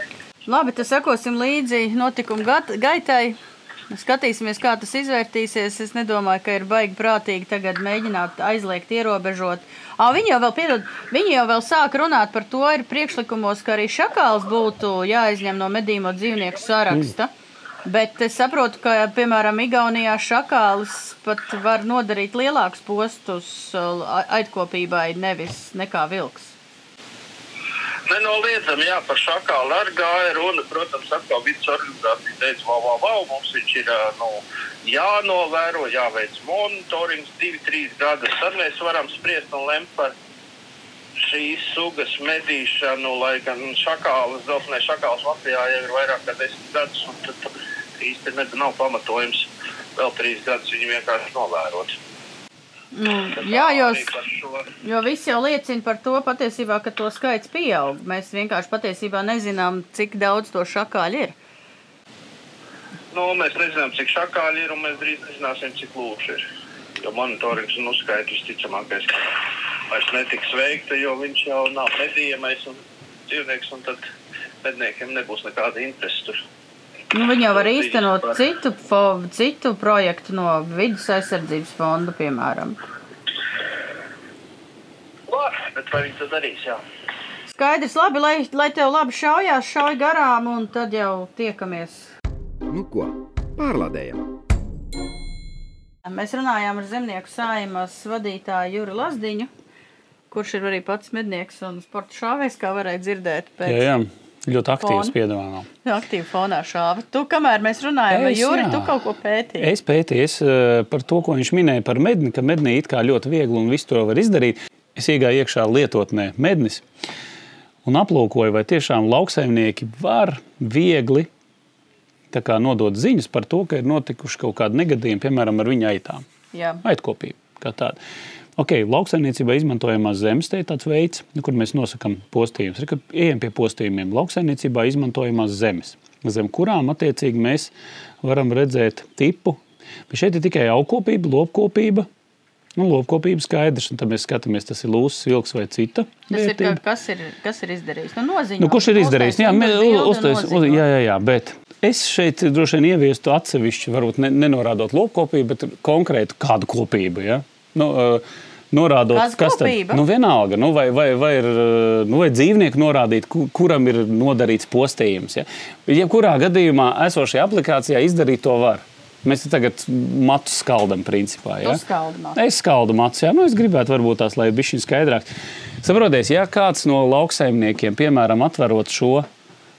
Speaker 3: Labi, tad sekosim līdzi notikumu gaitai. Skatīsimies, kā tas izvērtīsies. Es nedomāju, ka ir baigi prātīgi tagad mēģināt aizliegt, ierobežot. À, viņi jau vēl, piedod, viņi jau vēl sāk runāt par to, ir priekšlikumos, ka arī šakāls būtu jāizņem no medīmo dzīvnieku saraksta. Mm. Bet es saprotu, ka, piemēram, Igaunijā šakālis pat var nodarīt lielākus postus aitkopībai, nevis nekā vilks.
Speaker 4: Nenoliedzami, jā, par šakālu arī gāja runa. Protams, atkal vidas organizācija teica, wow, wow, wow, mums viņš ir nu, jānovēro, jāveic monitorings divi, trīs gadus. Tad mēs varam spriest un lemt par šīs sugas medīšanu, lai gan šakāls, dzeltenais šakāls Latvijā jau ir vairāk kā desmit gadus. Īsti ne, nav pamatojums vēl trīs gadus viņu vienkārši novērot.
Speaker 3: Nu, jā, jo, jo viss jau liecina par to, patiesībā, ka to skaits pieaug. Mēs vienkārši patiesībā nezinām, cik daudz to šakāļu ir.
Speaker 4: Nu, mēs nezinām, cik šakāļi ir, un mēs drīz nezināsim, cik lūši ir. Jo monitorings un uzskaits visticamākais vairs netiks veikta, jo viņš jau nav medījamais un dzīvnieks, un tad medniekiem nebūs nekāda interese tur.
Speaker 3: Nu, viņi jau var īstenot citu, fo, citu projektu no vidus aizsardzības fonda, piemēram.
Speaker 4: Var, bet vai viņi to darīs? Jā.
Speaker 3: Skaidrs, labi, lai, lai tev labi šaujās, šauj garām, un tad jau tiekamies.
Speaker 1: Nu ko, pārlādējam!
Speaker 3: Mēs runājām ar zemnieku saimas vadītāju Juri Lazdiņu, kurš ir arī pats mednieks un sporta šāvējs, kā varēja dzirdēt pēc
Speaker 2: Jā, jā. Ļoti aktīvs piedāvājums.
Speaker 3: aktīva fonā šāva. Tu, kamēr mēs runājam,
Speaker 2: Es,
Speaker 3: Jūri,
Speaker 2: jā.
Speaker 3: tu kaut ko pētīji.
Speaker 2: Es pētīju es, eh, par to, ko viņš minēja par medni, ka mednī it kā ļoti viegli un visu to var izdarīt. Es iegāju iekšā lietotnē mednis un aplūkoju, vai tiešām lauksaimnieki var viegli tā kā, nodot ziņas par to, ka ir notikuši kaut kādi negadījumi, piemēram, ar viņa aitām.
Speaker 3: Jā.
Speaker 2: Aitkopība kā tāda. Okay, lauksaimniecībā izmantojamās zemes te ir tāds veids, nu, kur mēs nosakām postījumus. Ir, kad ejam pie postījumiem. Lauksaimniecībā izmantojamās zemes, zem kurām attiecīgi mēs varam redzēt tipu. Bet šeit ir tikai augkopība, lopkopība. Nu, lopkopība skaidrs, un tad mēs skatāmies, tas ir lūsis, vilks vai cita.
Speaker 3: Tas ir,
Speaker 2: vērtība.
Speaker 3: kā, kas, ir, kas ir izdarījis? Nu, noziņo,
Speaker 2: Nu, kurš ir izdarījis? Jā, uztais, uz,
Speaker 3: uz,
Speaker 2: jā, jā, jā, bet es šeit droši vien ieviestu atsevišķu, varbūt ne, nenorādot lopkopību, bet konkrētu kādu kopību. Ja? Nu, uh, Norādot,
Speaker 3: Kāda
Speaker 2: kas tad
Speaker 3: kopība?
Speaker 2: nu, vienalga, nu, vai, vai, vai, ir, uh, nu, vai dzīvnieku norādīt, ku- kuram ir nodarīts postījums. Ja? Jebkurā gadījumā esošajā aplikācijā izdarīt to var. Mēs te tagad matu skaldam, principā. Ja?
Speaker 3: Matu.
Speaker 2: Es skaldu matu, jā, nu es gribētu varbūt tās, lai bija šis skaidrāks. Saprotiet, ja kāds no lauksaimniekiem, piemēram, atverot šo,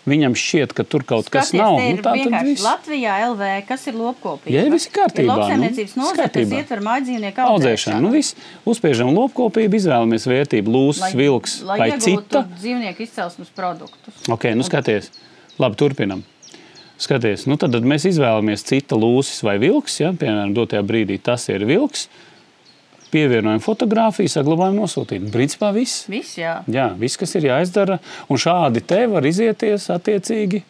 Speaker 2: viņam šķiet, ka tur kaut kas
Speaker 3: Skaties,
Speaker 2: nav.
Speaker 3: te ir
Speaker 2: Nu, tā tad
Speaker 3: vienkārši
Speaker 2: viss.
Speaker 3: Latvijā LV, kas ir lopkopība?
Speaker 2: Jā, viss ir kārtībā,
Speaker 3: Ir
Speaker 2: nu,
Speaker 3: lauksaimniecības nozare, kas ietver mājdzīvnieku audzēšanu.
Speaker 2: Nu, viss. Uzspiežam lopkopību, izvēlamies vērtību, lūsis, vilks
Speaker 3: lai
Speaker 2: vai cita.
Speaker 3: dzīvnieku izcelsmes produktus.
Speaker 2: Ok, nu skaties. Labi, turpinam. Skaties, nu tad, tad mēs izvēlamies cita lūsis vai vilks. Ja? Piemēram, dotajā brīdī tas ir vilks. Pievienojam fotografiju, saglabājam nosūtījumu. Principā viss.
Speaker 3: Viss, jā.
Speaker 2: Jā, viss, kas ir jāizdara, un šādi te var izieties attiecīgi.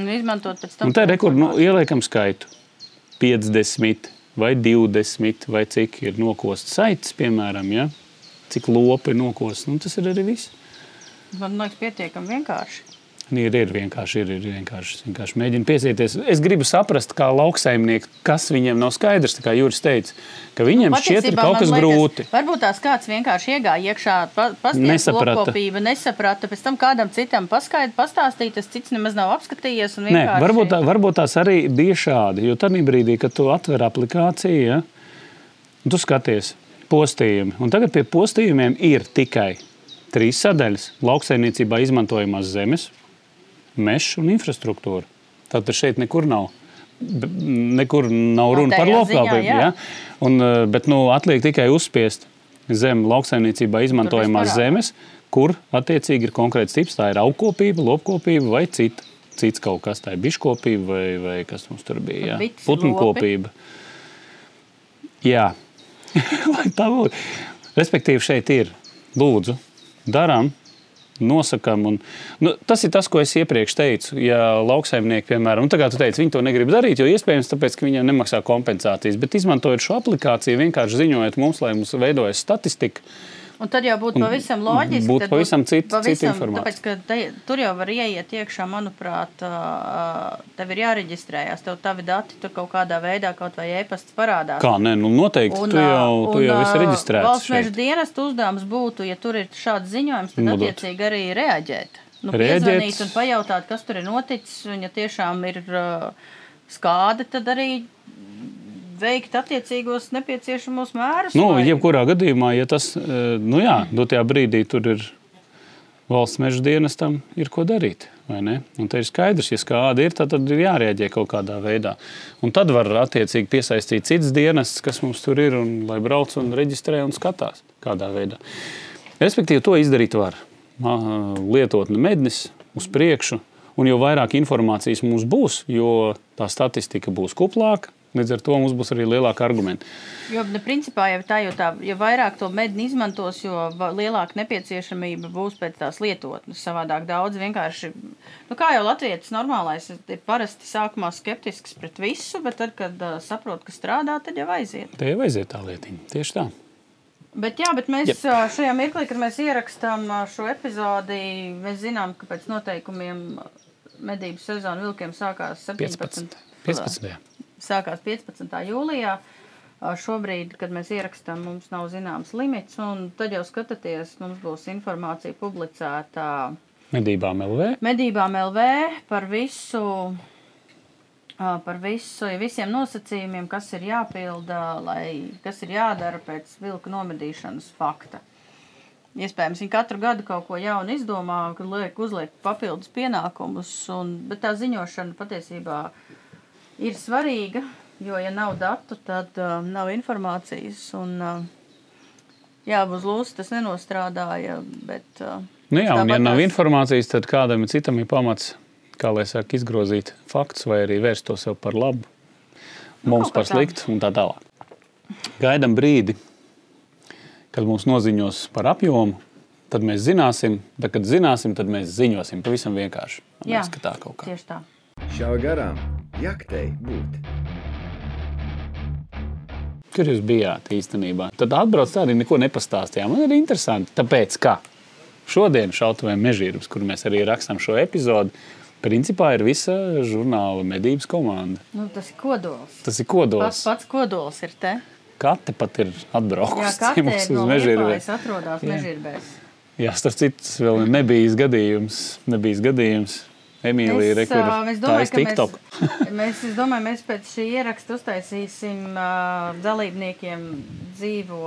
Speaker 3: Un izmantot pēc tam.
Speaker 2: Un te rekur, nu, ieliekam skaitu 50 vai 20 vai cik ir nokosts saites, piemēram, ja? cik lopi nokosts. Nu, tas ir arī viss.
Speaker 3: Man liekas, pietiekami vienkārši.
Speaker 2: Ir, ir vienkārši, ir, ir vienkārši, vienkārši mēģinu piesieties. Es gribu saprast, kā lauksaimnieki, kas viņiem nav skaidrs. Kā Juris teica, ka viņiem šķiet, ir kaut kas
Speaker 3: liekas,
Speaker 2: grūti.
Speaker 3: Varbūt tās kāds vienkārši iegāja iekšā,
Speaker 2: Nesaprata.
Speaker 3: lopkopību, nesaprata. Pēc tam kādam citam paskaidroja, pastāstīja, tas cits nemaz nav apskatījies. un
Speaker 2: Nē,
Speaker 3: vienkārši-
Speaker 2: varbūt, tā, varbūt tās arī bija šādi. Jo tajā brīdī, kad tu atver aplikāciju, ja, tu skaties postījumi. Un tagad pie postījumiem ir tikai trīs sadaļas - lauksaimniecībā izmantojamās zemes, meža un infrastruktūra. Tātad šeit nekur nav. Nekur nav runa par
Speaker 3: jā.
Speaker 2: Ja? Un, eh, Bet nu, atliek tikai uzspiest zem lauksaimniecībā izmantojamās zemes, kur attiecīgi ir konkrēts tips. Tā ir augkopība, lopkopība vai cita. Cits kaut kas tāds - biškopība vai, vai kas mums tur bija. Jā.
Speaker 3: Bites,
Speaker 2: Putnu
Speaker 3: lopi.
Speaker 2: kopība. Jā, lai tā būtu. Respektīvi, šeit ir lūdzu, darām. Nosakām, un, nu, tas ir tas, ko es iepriekš teicu. Ja lauksaimnieki, piemēram, nu, tagad teica, viņi to negrib darīt, jo iespējams, tāpēc, ka viņiem nemaksā kompensācijas. Bet izmantojot šo aplikāciju, vienkārši ziņojot mums, lai mums veidojas statistika,
Speaker 3: Un tad jau būtu pavisam loģiski.
Speaker 2: būtu pavisam cita- cita
Speaker 3: pavisam-
Speaker 2: informācija.
Speaker 3: Tāpēc, ka te, tur jau var ieiet iekšā, manuprāt, tev ir jāreģistrējas. Tev tavi dati tur kaut kādā veidā, kaut vai e-pasts parādās.
Speaker 2: kā nē, nu, noteikti tu jau, tu
Speaker 3: un,
Speaker 2: jau esi reģistrēts.
Speaker 3: Valsts meža
Speaker 2: šeit.
Speaker 3: dienesta uzdevums būtu, ja tur ir šāds ziņojums, tad
Speaker 2: Nodot.
Speaker 3: attiecīgi arī reaģēt. Nu, piezvanīt un pajautāt, kas tur ir noticis, un ja tiešām ir uh, skāde, tad arī veikt attiecīgos nepieciešamos mērus.
Speaker 2: Nu,
Speaker 3: lai-
Speaker 2: jebkurā gadījumā, ja tas, eh, nu jā, dotajā brīdī tur ir valsts meža dienestam, ir ko darīt. vai? Un te ir skaidrs, ja kāda ir, tad, tad ir jārēģē kaut kādā veidā. Un tad var attiecīgi piesaistīt citas dienestas, kas mums tur ir, un lai brauc un reģistrē un skatās kādā veidā. Respektīvi, to izdarīt var. Lietotne mednis uz priekšu, un jo vairāk informācijas mums būs, jo tā statistika būs kuplāka. Līdz ar to mums būs arī lielāka argumenta.
Speaker 3: Jo, ne, principā, jau tā, jo, tā, jo vairāk to medni izmantos, jo lielāka nepieciešamība būs pēc tās lietotnes. Savādāk daudz vienkārši, nu, kā jau latvietis normālais, ir parasti sākumā skeptisks pret visu, bet tad, kad uh, saprot, ka strādā, tad jau aiziet.
Speaker 2: Te jau aiziet tā lietiņa. Tieši tā.
Speaker 3: Bet, jā, bet mēs
Speaker 2: Jep.
Speaker 3: šajā mirklī, kad mēs ierakstām šo epizodi, mēs zinām, ka pēc noteikumiem medību sezona vilkiem sākās 17.
Speaker 2: 15. 15.
Speaker 3: Sākās 15. jūlijā. Šobrīd, kad mēs ierakstām, mums nav zināms limits, un tad jau skatāties, mums būs informācija publicēta
Speaker 2: Medībām LV.
Speaker 3: medībām LV par visu. Par visu, visiem nosacījumiem, kas ir jāpilda, lai, kas ir jādara pēc vilka nomedīšanas fakta. Iespējams, viņi katru gadu kaut ko jaunu izdomā, liek, uzliek papildus pienākumus, un, bet tā ziņošana patiesībā ir svarīga, jo, ja nav datu, tad uh, nav informācijas, un uh, jā, uz lūs tas nenostrādāja, bet... Uh,
Speaker 2: Nu jā, un ja nav informācijas, tad kādam citam ir pamats, kā lai saka, izgrozīt faktus vai arī vērst to sev par labu, mums
Speaker 3: kaut kā
Speaker 2: par sliktu un tā tālāk. Gaidām brīdi, kad mums noziņos par apjomu, tad mēs zināsim, bet kad zināsim, tad mēs ziņosim. Pavisam vienkārši.
Speaker 3: Jā.
Speaker 2: ka tā kaut kā.
Speaker 3: Tieši tā.
Speaker 1: Šā garām jaktei būt.
Speaker 2: Kur jūs bijāt īstenībā? Tad atbrauc tā arī neko nepastāstījām. Man ir interesanti, tāpēc, ka šodien šautuvēm mežģīrums, kur mēs arī rakstām šo epizodu, principā ir visa žurnāla medības komanda.
Speaker 3: Nu, tas ir kodols.
Speaker 2: Tas ir
Speaker 3: Pats,
Speaker 2: kodols.
Speaker 3: pats kodols ir te.
Speaker 2: Kate pat ir
Speaker 3: Jā,
Speaker 2: atbraukusi
Speaker 3: kā
Speaker 2: pie mums
Speaker 3: te
Speaker 2: uz
Speaker 3: no. Liepājas atrodas
Speaker 2: Jā.
Speaker 3: mežirbēs.
Speaker 2: Jā, starp citu, tas vēl nebija gadījums. Nebija gadījums. Emīlija
Speaker 3: Es, ā, es ka
Speaker 2: TikTok.
Speaker 3: mēs, es domāju, mēs pēc šī ieraksta uztaisīsim uh, dalībniekiem dzīvo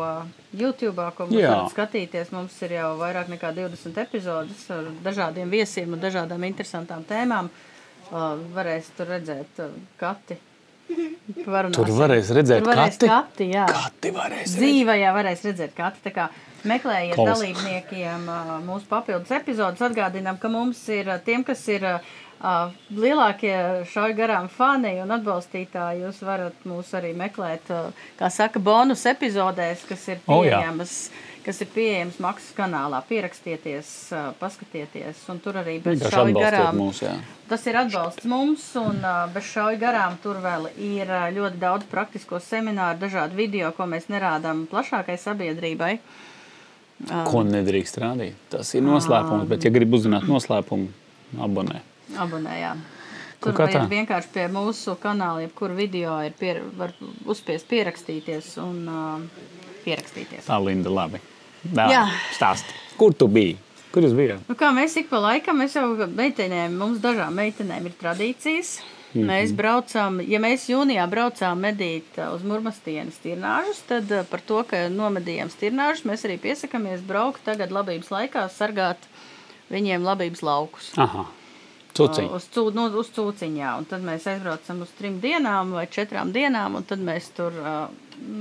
Speaker 3: YouTube, ko mums varat skatīties. Mums ir jau vairāk nekā 20 epizodes ar dažādiem viesiem un dažādām interesantām tēmām. Uh, varēs tur redzēt uh, kati. Parunāsim.
Speaker 2: Tur varēs redzēt
Speaker 3: Tur varēs
Speaker 2: kati.
Speaker 3: kati, jā.
Speaker 2: Kati varēs redzēt.
Speaker 3: Dzīvē jau varēs redzēt katru. Tā kā meklējiet
Speaker 2: Klaus.
Speaker 3: dalībniekiem mūsu papildus epizodus. Atgādinām, ka mums ir tiem, kas ir lielākie šauju garām fani un atbalstītāji. Jūs varat mūs arī meklēt, kā saka, bonus epizodēs, kas ir
Speaker 2: O, jā.
Speaker 3: Kas ir pieejams maksas kanālā. Pierakstieties, paskatieties, un tur arī bez
Speaker 2: atbalstiet
Speaker 3: garām.
Speaker 2: mūs, jā.
Speaker 3: Tas ir atbalsts mums, un bez šauju garām tur vēl ir ļoti daudz praktisko semināru, dažādu video, ko mēs nerādām plašākai sabiedrībai.
Speaker 2: Ko nedrīkst rādīt? Tas ir noslēpums, bet, ja gribi uzzināt noslēpumu, abonē.
Speaker 3: Abonējām.
Speaker 2: Kaut
Speaker 3: Tur
Speaker 2: tā.
Speaker 3: vienkārši pie mūsu kanāla, jebkura video ir pier, var uzspiest pierakstīties un uh, pierakstīties.
Speaker 2: Tā Linda, labi.
Speaker 3: Jā.
Speaker 2: Stāsti. Kur tu biji? Kur jūs bijāt?
Speaker 3: Nu, kā mēs ik pa laikam, mēs jau meitenēm, mums dažām meitenēm ir tradīcijas. Mm -hmm. Mēs braucām, ja mēs jūnijā braucām medīt ā, uz Murmastienas tirnāžus, tad ā, par to, ka nomedījām tirnāžus, mēs arī piesakāmies braukt tagad labības laikā, sargāt viņiem labības laukus.
Speaker 2: Aha, cuciņi.
Speaker 3: Uz, cū, nu, uz cūciņā. Un tad mēs aizbraucam uz trim dienām vai četrām dienām, un tad mēs tur uh,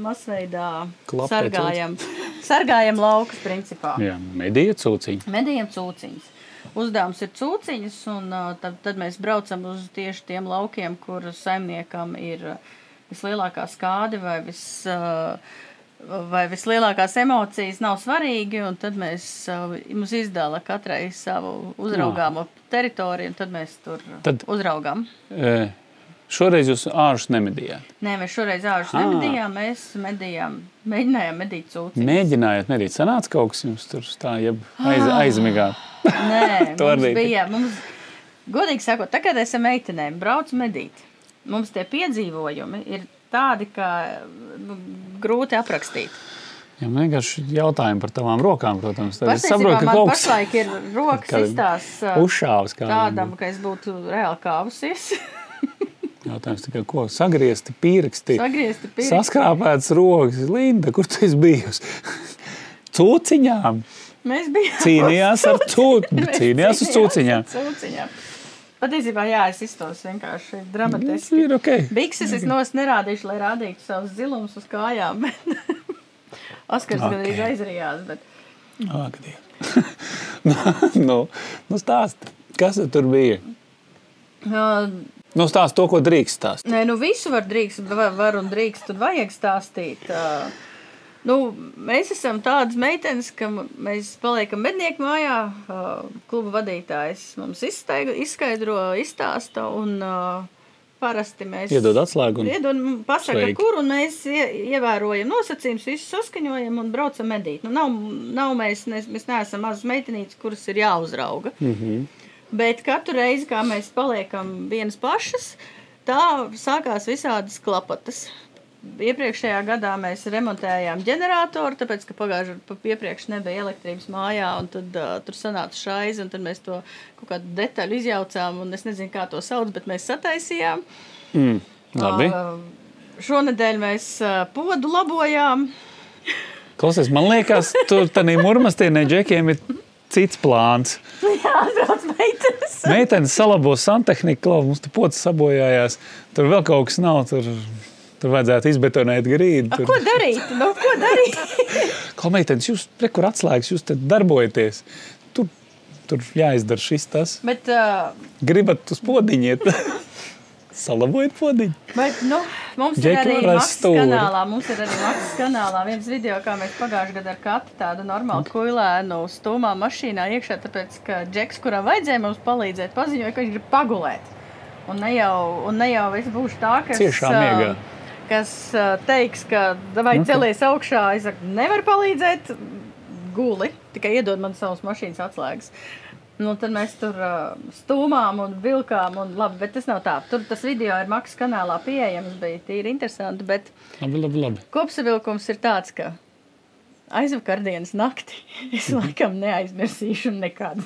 Speaker 3: masveidā
Speaker 2: Klapē
Speaker 3: sargājam, sargājam laukus principā.
Speaker 2: Jā, medīja cuciņi.
Speaker 3: Medījam cūciņas. Uzdevums ir cūciņas, un uh, tad, tad mēs braucam uz tieši tiem laukiem, kur saimniekam ir uh, vislielākā skāde vai, vis, uh, vai vislielākās emocijas nav svarīgi, un tad mēs, mums izdala katrai savu uzraugāmo teritoriju, un tad mēs tur
Speaker 2: Tad-
Speaker 3: uzraugām.
Speaker 2: E, šoreiz jūs āršus nemedījāt.
Speaker 3: Nē, mēs šoreiz āžus
Speaker 2: Ah.
Speaker 3: nemedījām, mēs medījām, mēģinājām medīt cūciņas.
Speaker 2: Mēģinājāt medīt. Sanāca kaut kas jums tur tā, jeb aiz, aizmigāt.
Speaker 3: Nē, mums bija. Mums, godīgi sakot, tagad esam meitenēm, brauc medīt. Mums tie piedzīvojumi ir tādi, ka nu, grūti aprakstīt.
Speaker 2: Jā, man vienkārši jautājumi par tavām rokām, protams. Tad es saprotu, ka kaut kas
Speaker 3: pašlaik ir rokas ā,
Speaker 2: uzšāvis kādam.
Speaker 3: tādam, ka es būtu reāli kāvusies.
Speaker 2: Jautājums tikai, ko sagriezti, pirksti,
Speaker 3: Sagriezti pirksti.
Speaker 2: saskrāpēts rokas. Linda, kur tu bijusi? Cūciņām.
Speaker 3: Mēs bijām
Speaker 2: Cīnījās ar cūciņām. Cīnījās uz cūciņām.
Speaker 3: cūciņām. Patiesībā, jā, es iztos vienkārši dramatiski.
Speaker 2: Ir ok.
Speaker 3: Bikses es nos nerādīšu, lai rādītu savus zilumus uz kājām. Oskars
Speaker 2: Ok.
Speaker 3: okay. gandrīz aizrijās, bet
Speaker 2: Ak, Dievs. nu, nu, nu stāsti, kas tur bija?
Speaker 3: uh,
Speaker 2: Nu, stāsti to, ko drīkst stāstīt.
Speaker 3: Nē, nu visu var drīkst, var, un drīkst, un vajag stāstīt. Nu, mēs esam tādas meitenes, ka mēs paliekam mednieku mājā. Kluba vadītājs mums izstaiga, izskaidro, izstāsta, un parasti mēs
Speaker 2: Iedod atslēgu. Un...
Speaker 3: Iedod, pasaka,
Speaker 2: Sveiki.
Speaker 3: kur, un mēs ie- ievērojam nosacījumus, visu saskaņojam un braucam medīt. Nu, nav, nav mēs, ne, mēs neesam mazas meitenītes, kuras ir jāuzrauga. Mm -hmm. Bet katru reizi, kad mēs paliekam vienas pašas, tā sākās visādas klapatas. Iepriekšējā gadā mēs remontējām ģeneratoru, tāpēc, ka pagājušajā gadā iepriekš nebija elektrības mājā, un tad uh, tur sanāca šaizi, un tad mēs to kaut kādu detaļu izjaucām, un es nezinu, kā to sauc, bet mēs sataisījām.
Speaker 2: Mm, labi.
Speaker 3: Uh, šonadēļ mēs uh, podu labojām.
Speaker 2: Klausies, man liekas, tur tādā mūrmastīnē džekiem ir cits plāns.
Speaker 3: Jā, atbrauc meitenes.
Speaker 2: Meitenes salabo santehniku, klau, mums tur pocis sabojājās. Tur vēl kaut kas nav. Tur, tur vajadzētu izbetonēt grīdu.
Speaker 3: A,
Speaker 2: Tur,
Speaker 3: Ko darīt? Nu, ko darīt?
Speaker 2: Klau, meitenes, jūs re, kur atslēgas, jūs te darbojaties. Tur, tur jāizdara šis tas.
Speaker 3: Bet, uh,
Speaker 2: Gribat uz podiņiet. Salabojiet podiņu.
Speaker 3: bet nu, mums
Speaker 2: Džeki
Speaker 3: ir arī
Speaker 2: varēs
Speaker 3: Maksas kanālā. Mums ir arī Maksas kanālā viens video, kā mēs pagājušajā gadā ar Katu tādu normālu kuilēnu stūmā mašīnā iekšā, tāpēc, ka Džeks, kuram vajadzēja mums palīdzēt, paziņoja, ka viņš grib pagulēt. Un ne jau, un ne jau es būšu tā, kas,
Speaker 2: Ciešā miegā.
Speaker 3: kas teiks, ka vai
Speaker 2: Nu,
Speaker 3: celies augšā, es saku, nevar palīdzēt, guli, tikai iedod man savus mašīnas atslēgas. Nu, tad mēs tur uh, stūmām un vilkām, un labi, bet tas nav tā. Tur tas video ir maksas kanālā pieejams, bija tīri interesanti, bet
Speaker 2: Labi, labi, labi.
Speaker 3: kopsavilkums ir tāds, ka aizvakardienas nakti es laikam neaizmirsīšu nekad.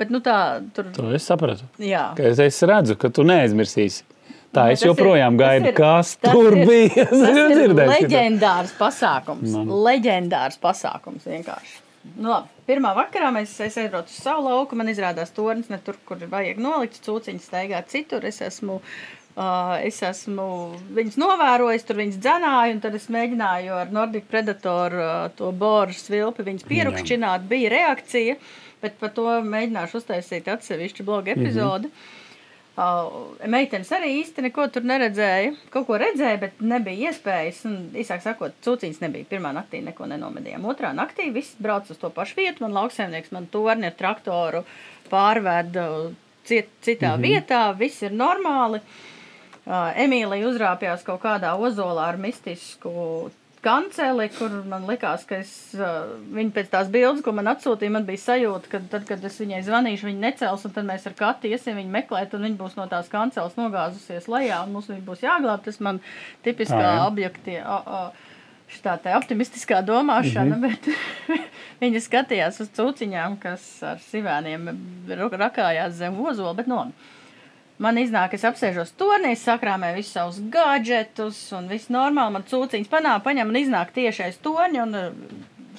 Speaker 3: Bet, nu tā, tur,
Speaker 2: To es sapratu.
Speaker 3: jā.
Speaker 2: Ka Es, es redzu, ka tu neaizmirsīsi. Tā
Speaker 3: Nu,
Speaker 2: es joprojām
Speaker 3: ir-
Speaker 2: gaidu,
Speaker 3: ir-
Speaker 2: kas tur
Speaker 3: ir-
Speaker 2: bija.
Speaker 3: Tas ir leģendārs pasākums.
Speaker 2: Man.
Speaker 3: Leģendārs pasākums vienkārši. Nu, labi. Pirmā vakarā mēs es aizbraucu uz savu lauku. Man izrādās tornis ne tur, kur vajag nolikt. Cūciņas staigā citur. Es esmu, uh, es esmu viņas novērojis, tur viņas dzenāju, un tad es mēģināju ar Nordic Predator uh, to boru svilpi viņas pierakšķināt. Bija reakcija, bet par to mēģināšu uztaisīt atsevišķu blogu epizodi. Mm -hmm. Uh, meitenes arī īsti neko tur neredzēja. Kaut ko redzēja, bet nebija iespējas. Un, īsāk sakot, cūciņas nebija. Pirmā naktī neko nenomedījām. Otrā naktī viss brauc uz to pašu vietu. Man lauksaimnieks man torni ar traktoru pārveda cit, citā mm -hmm. vietā. Viss ir normāli. Uh, Emīlija uzrāpjās kaut kādā ozolā ar mistisku kanceli, kur man likās, ka es, uh, viņa pēc tās bildes, ko man atsūtīja, man bija sajūta, ka tad, kad es viņai zvanīšu, viņa necels, un tad mēs ar Kati iesim viņu meklēt, un viņa būs no tās kanceles nogāzusies lejā, un mums viņa būs jāglāb. Tas man tipiskā
Speaker 2: Ā, jā.
Speaker 3: objektie. o- o, Šitā tā optimistiskā domāšana, mm -hmm. bet viņa skatījās uz cūciņām, kas ar sivēniem rakājās zem ozola. Bet, no, Man iznāk, es apsēžos turnī, sakrāmēju visus savus gadgetus, un viss normāli. Man cūciņas panāk, paņem un iznāk tieši aiz torņa, un uh,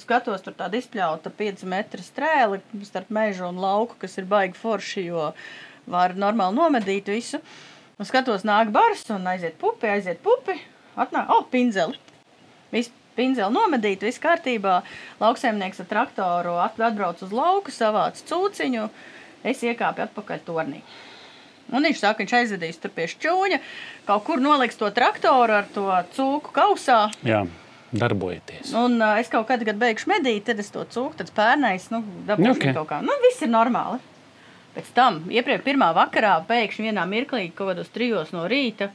Speaker 3: skatos tur tādu izpļautu 5 metru strēli starp mežu un lauku, kas ir baigi forši, jo var normāli nomedīt visu. Un skatos, nāk bars, un aiziet pupi, aiziet pupi, atnāk, oh, pinzeli. Viss pinzeli nomedīt, viss kārtībā. Lauksaimnieks ar traktoru at- atbrauc uz lauku, savāc cūciņu, es iekāpu atpakaļ tornī. Un viņš saka, viņš aizvedīs tur pie šķūņa, kaut kur noliks to traktoru ar to cūku kausā.
Speaker 2: Jā, darbojieties.
Speaker 3: Un uh, es kaut kad, kad beigšu medīt, tad es to cūku, tad pērnais, nu, dabūšu
Speaker 2: Ok.
Speaker 3: okay. kaut kā. Nu, viss ir normāli. Pēc tam, iepriekš pirmā vakarā, pēkšņi vienā mirklī, kaut kādos trijos no rīta,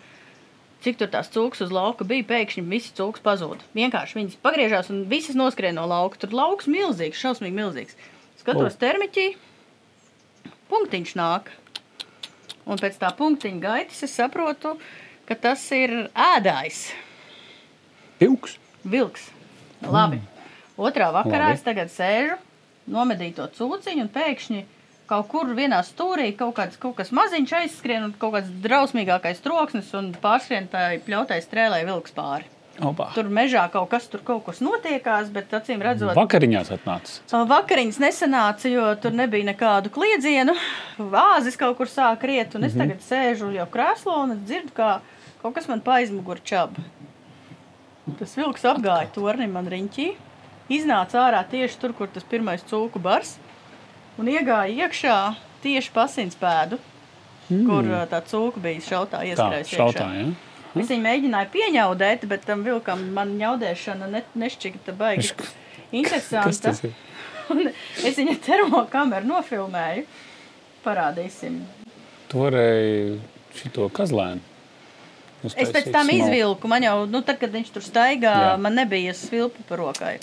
Speaker 3: cik tur tās cūkas uz lauka bija, pēkšņi visi cūkas pazuda. Vienkārši viņas pagriežās un visas noskrien no lauka. Tur lauks milzīgs, šausmīgi milzīgs. Skatos
Speaker 2: O.
Speaker 3: termiķī, punktiņš nāk. Un pēc tā punktiņa gaitas es saprotu, ka tas ir ēdājs.
Speaker 2: Pilks.
Speaker 3: Vilks. Labi. Otrā vakarā
Speaker 2: Labi.
Speaker 3: es tagad sēžu, nomedīju to cūciņu, un pēkšņi kaut kur vienā stūrī kaut, kāds, kaut kas maziņš aizskrien, un kaut kāds drausmīgākais troksnis, un pārskrien tā pļautai strēlē vilks pāri.
Speaker 2: Opa.
Speaker 3: Tur mežā kaut kas tur kaut kas notiekās, bet acīm redzot,
Speaker 2: Vakariņās atnācis.
Speaker 3: Vakariņas nesanāca, jo tur nebija nekādu kliedzienu. Vāzis kaut kur sāk riet, un es
Speaker 2: Mhm.
Speaker 3: tagad sēžu jau krēslā un dzirdu, kā kaut kas man paizmugur čabu. Tas vilks apgāja torni man riņķī, iznāca ārā tieši tur, kur tas pirmais cūku bars, un iegāja iekšā tieši pasins pēdu, mm. kur tā cūka bija šautā
Speaker 2: Tā,
Speaker 3: ieskrējusi.
Speaker 2: šautā,
Speaker 3: iekšā.
Speaker 2: Ja?
Speaker 3: Es viņu mēģināju pieņaudēt, bet tam vilkam man ņaudēšana ne, nešķita baigi interesanta. es viņa termokameru nofilmēju. Parādīsim.
Speaker 2: Tu varēji šito kazlēnu.
Speaker 3: Es pēc tam izvilku. Man jau, nu, tad, kad viņš tur staigā,
Speaker 2: Jā.
Speaker 3: Man nebija svilpa par rokai.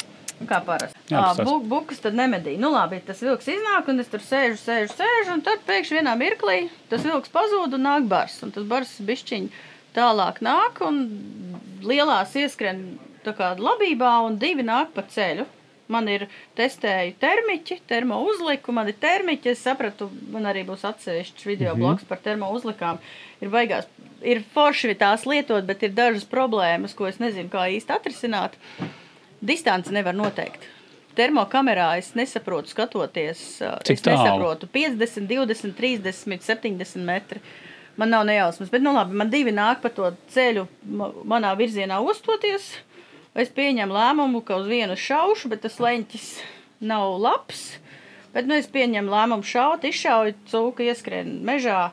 Speaker 3: Kā parasti.
Speaker 2: Jā,
Speaker 3: Jā,
Speaker 2: tas-
Speaker 3: bu, bukas tad nemedīja. Nu, labi, tas vilks iznāk, un es tur sēžu, sēžu, sēžu, un tad pēkšņi vienā mirklī tas vilks pazūd un nāk bars. Un tas bars bišķiņ tālāk nāk, un lielās ieskrien tā kā labībā, un divi nāk pa ceļu. Man ir testēju termiķi, termo uzliku, man ir termiķi. Es sapratu, man arī būs atsevišķs video blogs par termo uzlikām. Ir baigās, ir forši tās lietot, bet ir dažas problēmas, ko es nezinu, kā īsti atrisināt. distanci nevar noteikt. Termokamerā es nesaprotu, skatoties,
Speaker 2: Cik
Speaker 3: es
Speaker 2: tālu?
Speaker 3: nesaprotu 50, 20, 30, 70 metri. Man nav nejausmas, bet, nu labi, man divi nāk pa to ceļu ma- manā virzienā ostoties. Es pieņemu lēmumu, ka uz vienu šaušu, bet tas leņķis nav labs. Bet, nu, es pieņemu lēmumu šaut, izšauju cūku, ieskrien mežā.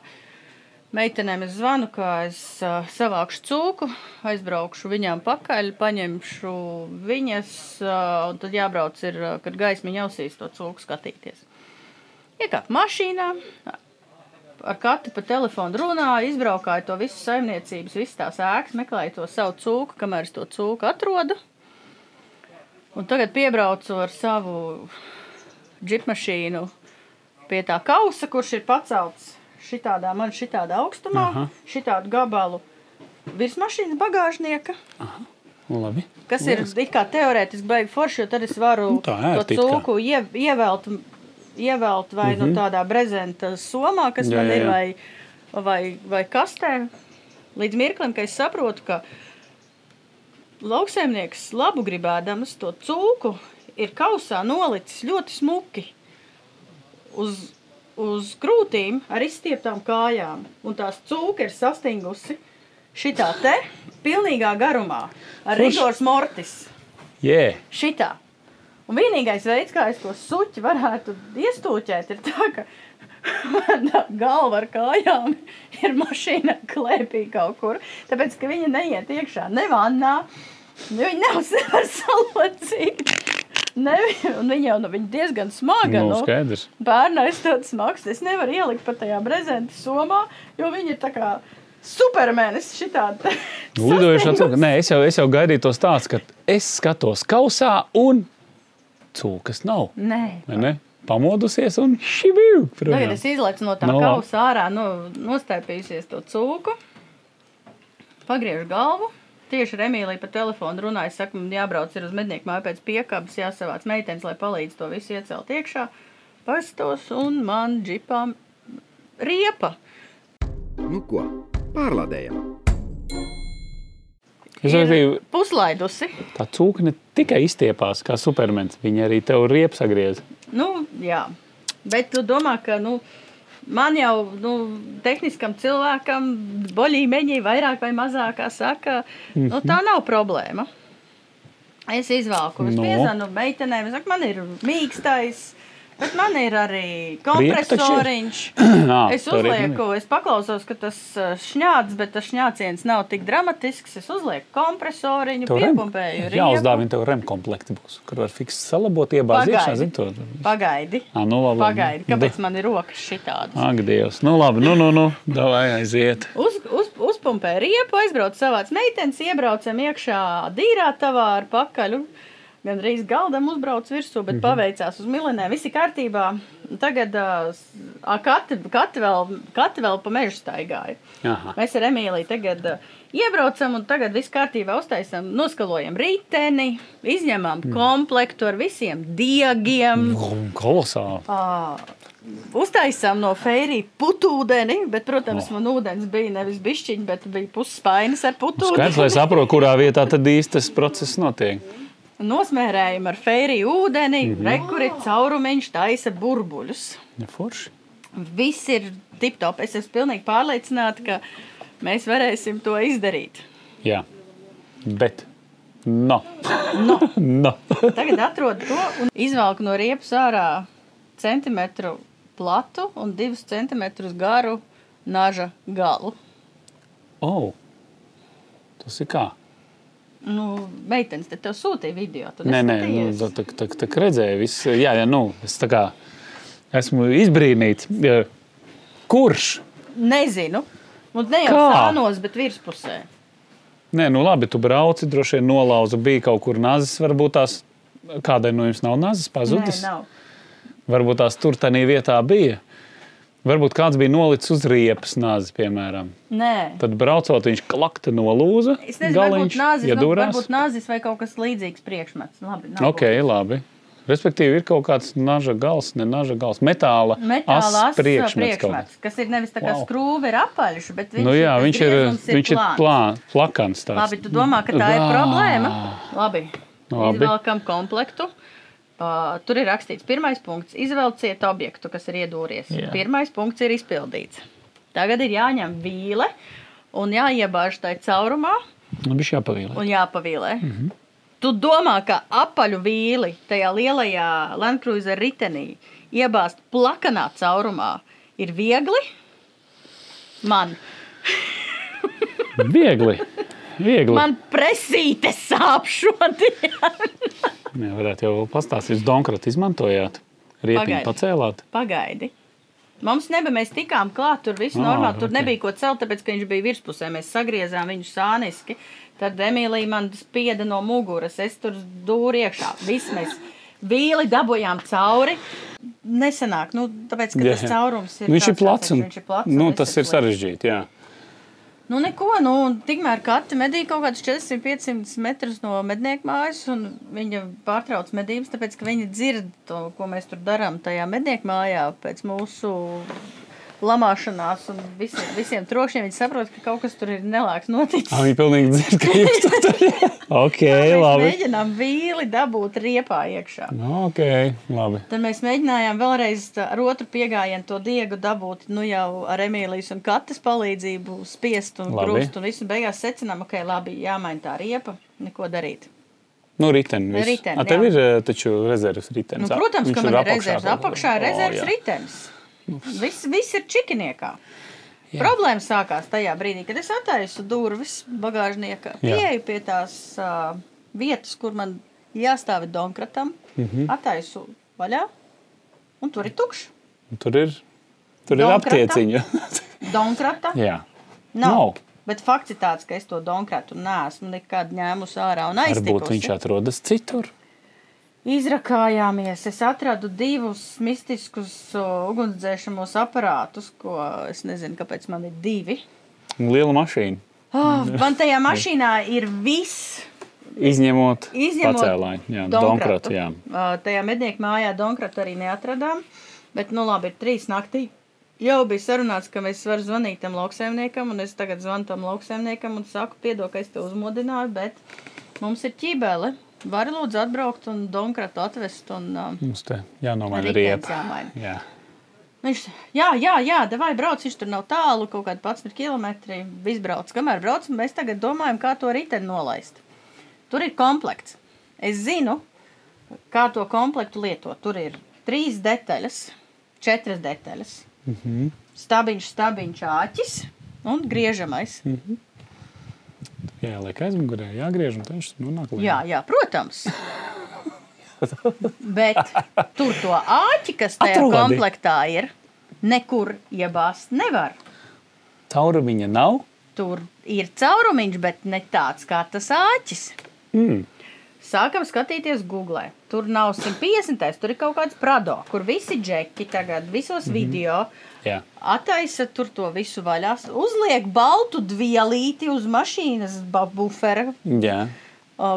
Speaker 3: Meitenēm es zvanu, ka es uh, savākšu cūku, aizbraukšu viņām pakaļ, paņemšu viņas, uh, un tad jābrauc, ir, uh, kad gaismiņa ausīs to cūku skatīties. Iekāp mašīnā, ar katru pa telefonu runāju, izbraukāju to visu saimniecības, visas tās ēkas, meklēju to savu cūku, kamēr es to cūku atrodu. Un tagad piebraucu ar savu džipmašīnu pie tā kausa, kurš ir pacelts šitādā, man šitādā augstumā,
Speaker 2: Aha.
Speaker 3: šitādu gabalu virs mašīnas bagāžnieka.
Speaker 2: Labi.
Speaker 3: Kas ir it kā teorētiski baigi forši, jo tad es varu
Speaker 2: Nu, tā ērti
Speaker 3: to cūku ie, ievelt, ievelt vai mm -hmm. nu, tādā brezenta somā, kas
Speaker 2: Jā,
Speaker 3: man
Speaker 2: jā,
Speaker 3: ir,
Speaker 2: jā.
Speaker 3: vai, vai, vai kastē. Līdz mirklim, ka es saprotu, ka lauksaimnieks labu gribēdams to cūku ir kausā nolicis ļoti smuki uz, uz krūtīm ar izstieptām kājām. Un tās cūka ir sastingusi šitā te pilnīgā garumā ar rigors mortis.
Speaker 2: Jē,
Speaker 3: Šitā. Un vienīgais veids, kā es to suķi varētu iestūķēt, ir tā, ka mana galva ar kājām ir mašīna klēpī kaut kur. Tāpēc, ka viņa neiet iekšā ne vannā, viņa nevar salocīt. Ne, un viņa jau nu, viņa diezgan smaga.
Speaker 2: nu, skaidrs.
Speaker 3: Bērnais tāds smags. Es nevaru ielikt pat tajā brezenta somā, jo viņi ir tā kā supermenis šitādi.
Speaker 2: Lidojušā cūka. Nē, es jau, es jau gaidīju to stāstu, ka es skatos kausā un cūkas nav.
Speaker 3: Nē.
Speaker 2: vai Ne? Pamodusies un šibīju.
Speaker 3: Tagad es izlaicu no tā
Speaker 2: Nu,
Speaker 3: no,
Speaker 2: labi.
Speaker 3: kausa ārā, no, nostāpījusies to cūku, pagriežu galvu. Tieši ar Emīliju pa telefonu runāju, saka, man jābrauc ir uz mednieku māju pēc piekabas, jāsavāc meitenes, lai palīdz to visu iecelt iekšā. Pastos un man džipām riepa.
Speaker 1: Nu ko, pārlādējam!
Speaker 2: Es domāju,
Speaker 3: puslaidusi.
Speaker 2: tā cūka ne tikai izstiepās kā supermens, viņa arī tev riepas sagriez.
Speaker 3: Nu, jā. Bet tu domā, ka, nu, man jau, nu, tehniskam cilvēkam, boļīmeņi vairāk vai mazāk, saka, nu, tā nav problēma. Es izvēlu, es
Speaker 2: No.
Speaker 3: piezvanu meitenēm, es saku, man ir mīkstais, bet man ir arī kompresoriņš.
Speaker 2: Ā,
Speaker 3: Es
Speaker 2: tev riepa
Speaker 3: uzlieku, es paklausos, ka tas uh, šņāts, bet tas šņāciens nav tik dramatisks. Es uzlieku kompresoriņu, piepumpēju riepu.
Speaker 2: jāuzdāvina tev rem komplekti būs, kur var fiks salabot, iebāzt iekšā,
Speaker 3: Pagaidi.
Speaker 2: zin to.
Speaker 3: Pagaidi,
Speaker 2: Ā, nu labi.
Speaker 3: pagaidi, kāpēc man ir rokas šitādas?
Speaker 2: Ak, Dievs. Nu labi, nu, nu, nu, davai aiziet.
Speaker 3: Uz, uz, uzpumpēja riepu, aizbraucu savāc meitenes, iebraucam iekšā dīrā tavā ar pakaļ. un Gan drīz galdam uzbrauc virsū, bet mm -hmm. paveicās uz milinē. Viss ir kārtībā. Tagad uh, kati, kati, vēl, kati vēl pa mežu staigāja.
Speaker 2: Aha.
Speaker 3: Mēs ar Emīliju tagad uh, iebraucam un tagad viss kārtībā uztaisam, noskalojam riteni, izņemam mm. komplektu ar visiem diegiem.
Speaker 2: Kolosāli.
Speaker 3: Uh, uztaisām no feirija putūdeni, bet, protams, man ūdens bija nevis bišķiņš, bet bija pusspainis ar
Speaker 2: Skaidrs, lai
Speaker 3: putūdeni.
Speaker 2: saprotu, kurā vietā tad īsti tas process notiek.
Speaker 3: Nosmērējam ar feiriju ūdeni, mm -hmm. rekuri caurumiņš taisa burbuļus.
Speaker 2: Ja, forši.
Speaker 3: Viss ir tip-top. Es esmu pilnīgi pārliecināta, ka mēs varēsim to izdarīt.
Speaker 2: Jā. Bet. No.
Speaker 3: No.
Speaker 2: no.
Speaker 3: Tagad atrodu to un izvelku no riepas ārā centimetru platu un divus centimetrus garu naža galu.
Speaker 2: oh. Tas ir kā?
Speaker 3: Nu, meitenes te tev sūtīja video.
Speaker 2: Nē, nē, nu, tā, tā, tā, tā kā redzēju, viss, jā, jā, nu, es tā kā esmu izbrīnīts. Kurš?
Speaker 3: Nezinu. Un ne jau sānos, bet virspusē.
Speaker 2: Nē, nu labi, tu brauci, droši vien nolauza, bija kaut kur nazis, varbūt tās kādai no jums nav nazis pazudis.
Speaker 3: Nē, nav.
Speaker 2: Varbūt tās tur tādā vietā bija. Varbūt kāds bija nolicis uz riepas nāzi, piemēram.
Speaker 3: Nē.
Speaker 2: Tad braucot, viņš klakta nolūza.
Speaker 3: Es nezinu, varbūt nāzis,
Speaker 2: ja
Speaker 3: nu, varbūt nāzis vai kaut kas līdzīgs priekšmets. Labi, nav
Speaker 2: Ok, labi. Respektīvi, ir kaut kāds naža gals, ne naža gals, metāla,
Speaker 3: Metāla
Speaker 2: ass priekšmets.
Speaker 3: priekšmets, kas ir nevis tā kā
Speaker 2: Wow.
Speaker 3: skrūve, ir apaļš, bet viņš
Speaker 2: Nu, jā, viņš ir,
Speaker 3: griezums
Speaker 2: viņš ir
Speaker 3: plāns.
Speaker 2: plā, plakans. Tāds.
Speaker 3: Labi, tu domā, ka tā ir
Speaker 2: Gā.
Speaker 3: problēma? Labi.
Speaker 2: Labi.
Speaker 3: izvelkam komplektu. Uh, tur ir rakstīts, pirmais punkts - izvelciet objektu, kas ir iedūries.
Speaker 2: Jā.
Speaker 3: Pirmais punkts ir izpildīts. Tagad ir jāņem vīle un jāiebāž tajā caurumā
Speaker 2: Nu, bija jāpavīlē.
Speaker 3: un jāpavīlē. Mm -hmm. Tu domā, ka apaļu vīli tajā lielajā Landcruiser ritenī iebāzt plakanā caurumā ir viegli? Man,
Speaker 2: Viegli. Viegli.
Speaker 3: man presīte sāp šodien.
Speaker 2: Jā, varētu jau pastāstīt, jūs Donkratu izmantojāt. Riepiņu pacēlāt.
Speaker 3: Pagaidi. Mums nebija, mēs tikām klāt, tur viss normāli. Tur
Speaker 2: ok.
Speaker 3: nebija ko celt, tāpēc, ka viņš bija virspusē. Mēs sagriezām viņu sāniski. Tad Emīlija man spieda no muguras. Es tur dūru iekšā. Viss mēs vīli dabūjām cauri. Nesenāk, nu, tāpēc, ka
Speaker 2: Jā,
Speaker 3: tas
Speaker 2: jā.
Speaker 3: caurums ir.
Speaker 2: Viņš ir plats. Un,
Speaker 3: un
Speaker 2: nu, tas ir sarežģīti. Jā.
Speaker 3: Nu, neko, nu, tikmēr katra medīja kaut kādus 400-500 metrus no mednieku mājas, un viņa pārtrauc medības, tāpēc, ka viņa dzird to, ko mēs tur darām tajā mednieku mājā pēc mūsu lamāšanās un visiem, visiem trokšņiem. Viņa saprot, ka kaut kas tur ir nelāks noticis.
Speaker 2: Viņi pilnīgi dzird, ka jūs to darāt. Ok,
Speaker 3: Mēs mēģinām vīli dabūt riepā iekšā.
Speaker 2: Nu, Ok, labi.
Speaker 3: Tad mēs mēģinājām vēlreiz ar otru piegājienu to diegu dabūt, nu jau ar Emīlijas un Katas palīdzību spiest un grūst. Un visu beigās secinām, okay, labi, jāmaina tā riepa, neko darīt.
Speaker 2: Nu, riteni. viss.
Speaker 3: Riteni,
Speaker 2: A, tev
Speaker 3: jā.
Speaker 2: ir eh, taču rezerves ritenis.
Speaker 3: Nu, protams,
Speaker 2: Viņš
Speaker 3: ka man ir
Speaker 2: apakšā
Speaker 3: rezerves. Apakšā ir
Speaker 2: O,
Speaker 3: rezerves
Speaker 2: jā.
Speaker 3: ritenis. Viss, viss ir čikiniekā. Problēma sākās tajā brīdī, kad es attaisu durvis bagāžnieka.
Speaker 2: Jā.
Speaker 3: Pieeju pie tās uh, vietas, kur man jāstāv donkratam, mm. -hmm. attaisu vaļā, un tur ir tukšs.
Speaker 2: Tur ir, tur ir aptieciņa.
Speaker 3: Donkrata
Speaker 2: jā.
Speaker 3: nav.
Speaker 2: Nav.
Speaker 3: Bet fakts ir tāds, ka es to donkratu neesmu nekad ņēmusi ārā un
Speaker 2: Varbūt viņš
Speaker 3: aiztikusi.
Speaker 2: atrodas citur.
Speaker 3: Izrakājāmies. Es atradu divus mistiskus ugunsdzēsamos aparātus, ko es nezinu, kāpēc man ir divi.
Speaker 2: Liela mašīna.
Speaker 3: Oh, man tajā mašīnā ir viss.
Speaker 2: Izņemot,
Speaker 3: Izņemot
Speaker 2: pacēlāju. Jā,
Speaker 3: Donkratu.
Speaker 2: Jā.
Speaker 3: Uh, tajā mednieku mājā Donkratu arī neatradām. Bet, nu labi, ir trīs naktī. Jau bija sarunāts, ka mēs varam zvanīt tam lauksaimniekam, un es tagad zvanu tam lauksaimniekam un saku, piedod, ka es te uzmodināju, bet mums ir ķībele. Vari lūdzu atbraukt un Donkratu atvest. Un, uh,
Speaker 2: Mums te jānomaina riepa.
Speaker 3: jāmaina.
Speaker 2: Jā.
Speaker 3: Viņš, jā, jā, jā, vai brauc, viņš tur nav tālu, kaut kādi 11 km. Viss brauc, kamēr brauc, mēs tagad domājam, kā to riteni nolaist. Tur ir komplekts. Es zinu, kā to komplektu lietot. Tur ir trīs detaļas, četras detaļas. Mm -hmm. Stabiņš, stabiņš, āķis un griežamais. Mm.
Speaker 2: Jā, liek aizmugurē, jāgriež, un viņš nonāk līdzi.
Speaker 3: Jā, jā, protams. Bet tur to āķi, kas tajā
Speaker 2: Atrodi.
Speaker 3: komplektā ir, nekur iebāzt nevar.
Speaker 2: Caurumiņa nav.
Speaker 3: Tur ir caurumiņš, bet ne tāds kā tas āķis.
Speaker 2: Mm.
Speaker 3: Sākam skatīties Google. Tur nav 150, tur ir kaut kāds prado, kur visi džeki tagad, visos mm -hmm. video
Speaker 2: Jā.
Speaker 3: attaisa tur to visu vaļā. Uzliek baltu dvielīti uz mašīnas bufera,
Speaker 2: Jā.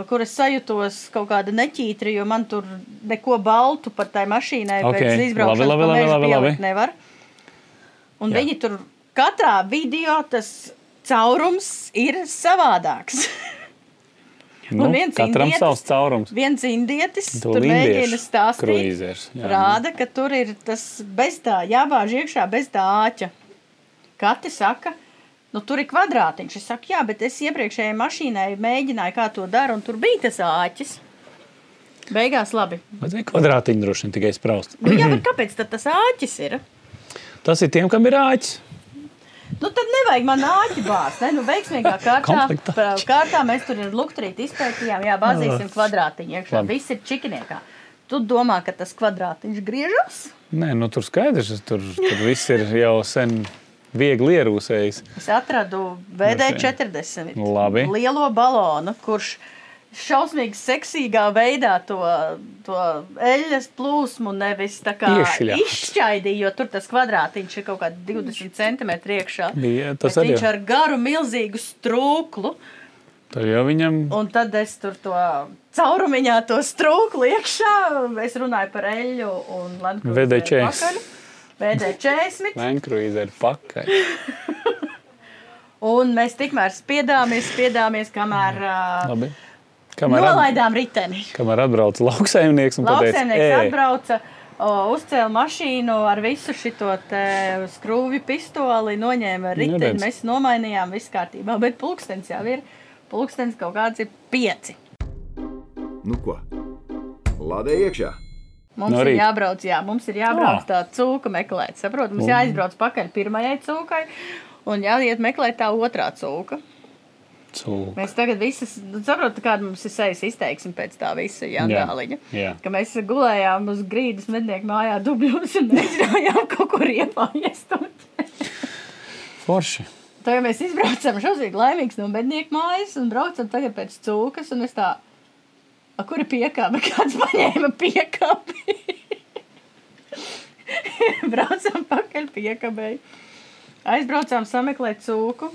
Speaker 3: kur es sajūtos kaut kāda neķītra, jo man tur neko baltu par tai mašīnai
Speaker 2: Ok,
Speaker 3: pēc izbraukšanas
Speaker 2: labi, labi, labi, labi.
Speaker 3: pielikt nevar. Un
Speaker 2: Jā.
Speaker 3: viņi tur katrā video tas caurums ir savādāks.
Speaker 2: Nu,
Speaker 3: viens
Speaker 2: katram
Speaker 3: indietis-
Speaker 2: savs caurums.
Speaker 3: Viens indietis
Speaker 2: To
Speaker 3: tur mēģina stāstīt,
Speaker 2: kruīzers, jā.
Speaker 3: rāda, ka tur ir tas bez tā, jābāž iekšā bez tā āķa. Kati saka, nu tur ir kvadrātiņš. Es saku, jā, bet es iepriekšējai mašīnai mēģināju, kā to dara, un tur bija tas āķis. Beigās labi.
Speaker 2: Vajadzēja kvadrātiņu droši vien tikai spraust.
Speaker 3: Nu, jā, bet kāpēc tad tas āķis ir?
Speaker 2: Tas ir tiem, kam ir āķis.
Speaker 3: Nu, tad nevajag man āķi bāzt. Ne? Nu, veiksmīgā kārtā, kārtā mēs tur ar lukturīti izpētījām, jā, bāzīsim kvadrātiņu iekšā. Viss ir čikiniekā. Tu domā, ka tas kvadrātiņš griežas?
Speaker 2: Nē, nu tur skaidrs, tur, tur viss ir jau sen viegli ierūsējis.
Speaker 3: Es atradu VD40
Speaker 2: Labi.
Speaker 3: lielo balonu, kurš šausmīgi seksīgā veidā to, to eļļas plūsmu nevis tā kā izšķaidīja, jo tur tas kvadrātiņš ir kaut kādi 20 cm iekšā.
Speaker 2: Bija, tas arī
Speaker 3: viņš ar garu milzīgu strūklu,
Speaker 2: Tur jau viņam
Speaker 3: un tad es tur to caurumiņā to strūklu iekšā, es runāju par eļļu un Landcruiser
Speaker 2: VD40.
Speaker 3: pakaļ. VD40.
Speaker 2: Lankruīze ir pakaļ.
Speaker 3: Un mēs tikmēr spiedāmies, spiedāmies, kamēr uh,
Speaker 2: Labi. Kamēr,
Speaker 3: Nolaidām riteni.
Speaker 2: kamēr atbrauc lauksaimnieks un pateica,
Speaker 3: Lauksaimnieks
Speaker 2: "Ē,
Speaker 3: atbrauca, o, uzcēla mašīnu ar visu šo skrūvju pistoli, noņēma riteni.
Speaker 2: redz.
Speaker 3: Mēs nomainījām, viss kārtībā. Bet pulkstenis jau ir. Pulkstenis kaut kāds ir pieci.
Speaker 1: Nu ko? Lādē iekšā!
Speaker 3: Mums
Speaker 2: No
Speaker 3: no ir jābrauc, jā, mums ir jābrauc
Speaker 2: Ah.
Speaker 3: tā cūka meklēt. Saprotu, mums jāizbrauc pakaļ pirmajai cūkai un jāiet meklēt tā otrā cūka.
Speaker 2: Cūka.
Speaker 3: Mēs tagad visas, nu, saprotu, kāda mums ir sejas izteiksme pēc tā visa jandāliņa.
Speaker 2: jā.
Speaker 3: Ka mēs gulējām uz grīdas mednieku mājā dubļos un nezinājām kaut kur iepājiest.
Speaker 2: Forši.
Speaker 3: Tagad mēs izbraucam šausmīgi laimīgs no mednieku mājas un braucam tagad pēc cūkas un es tā, a, kur ir piekāpe? Kāds paņēma piekāpi? Braucam pakaļ piekabēji. Aizbraucām sameklēt cūku.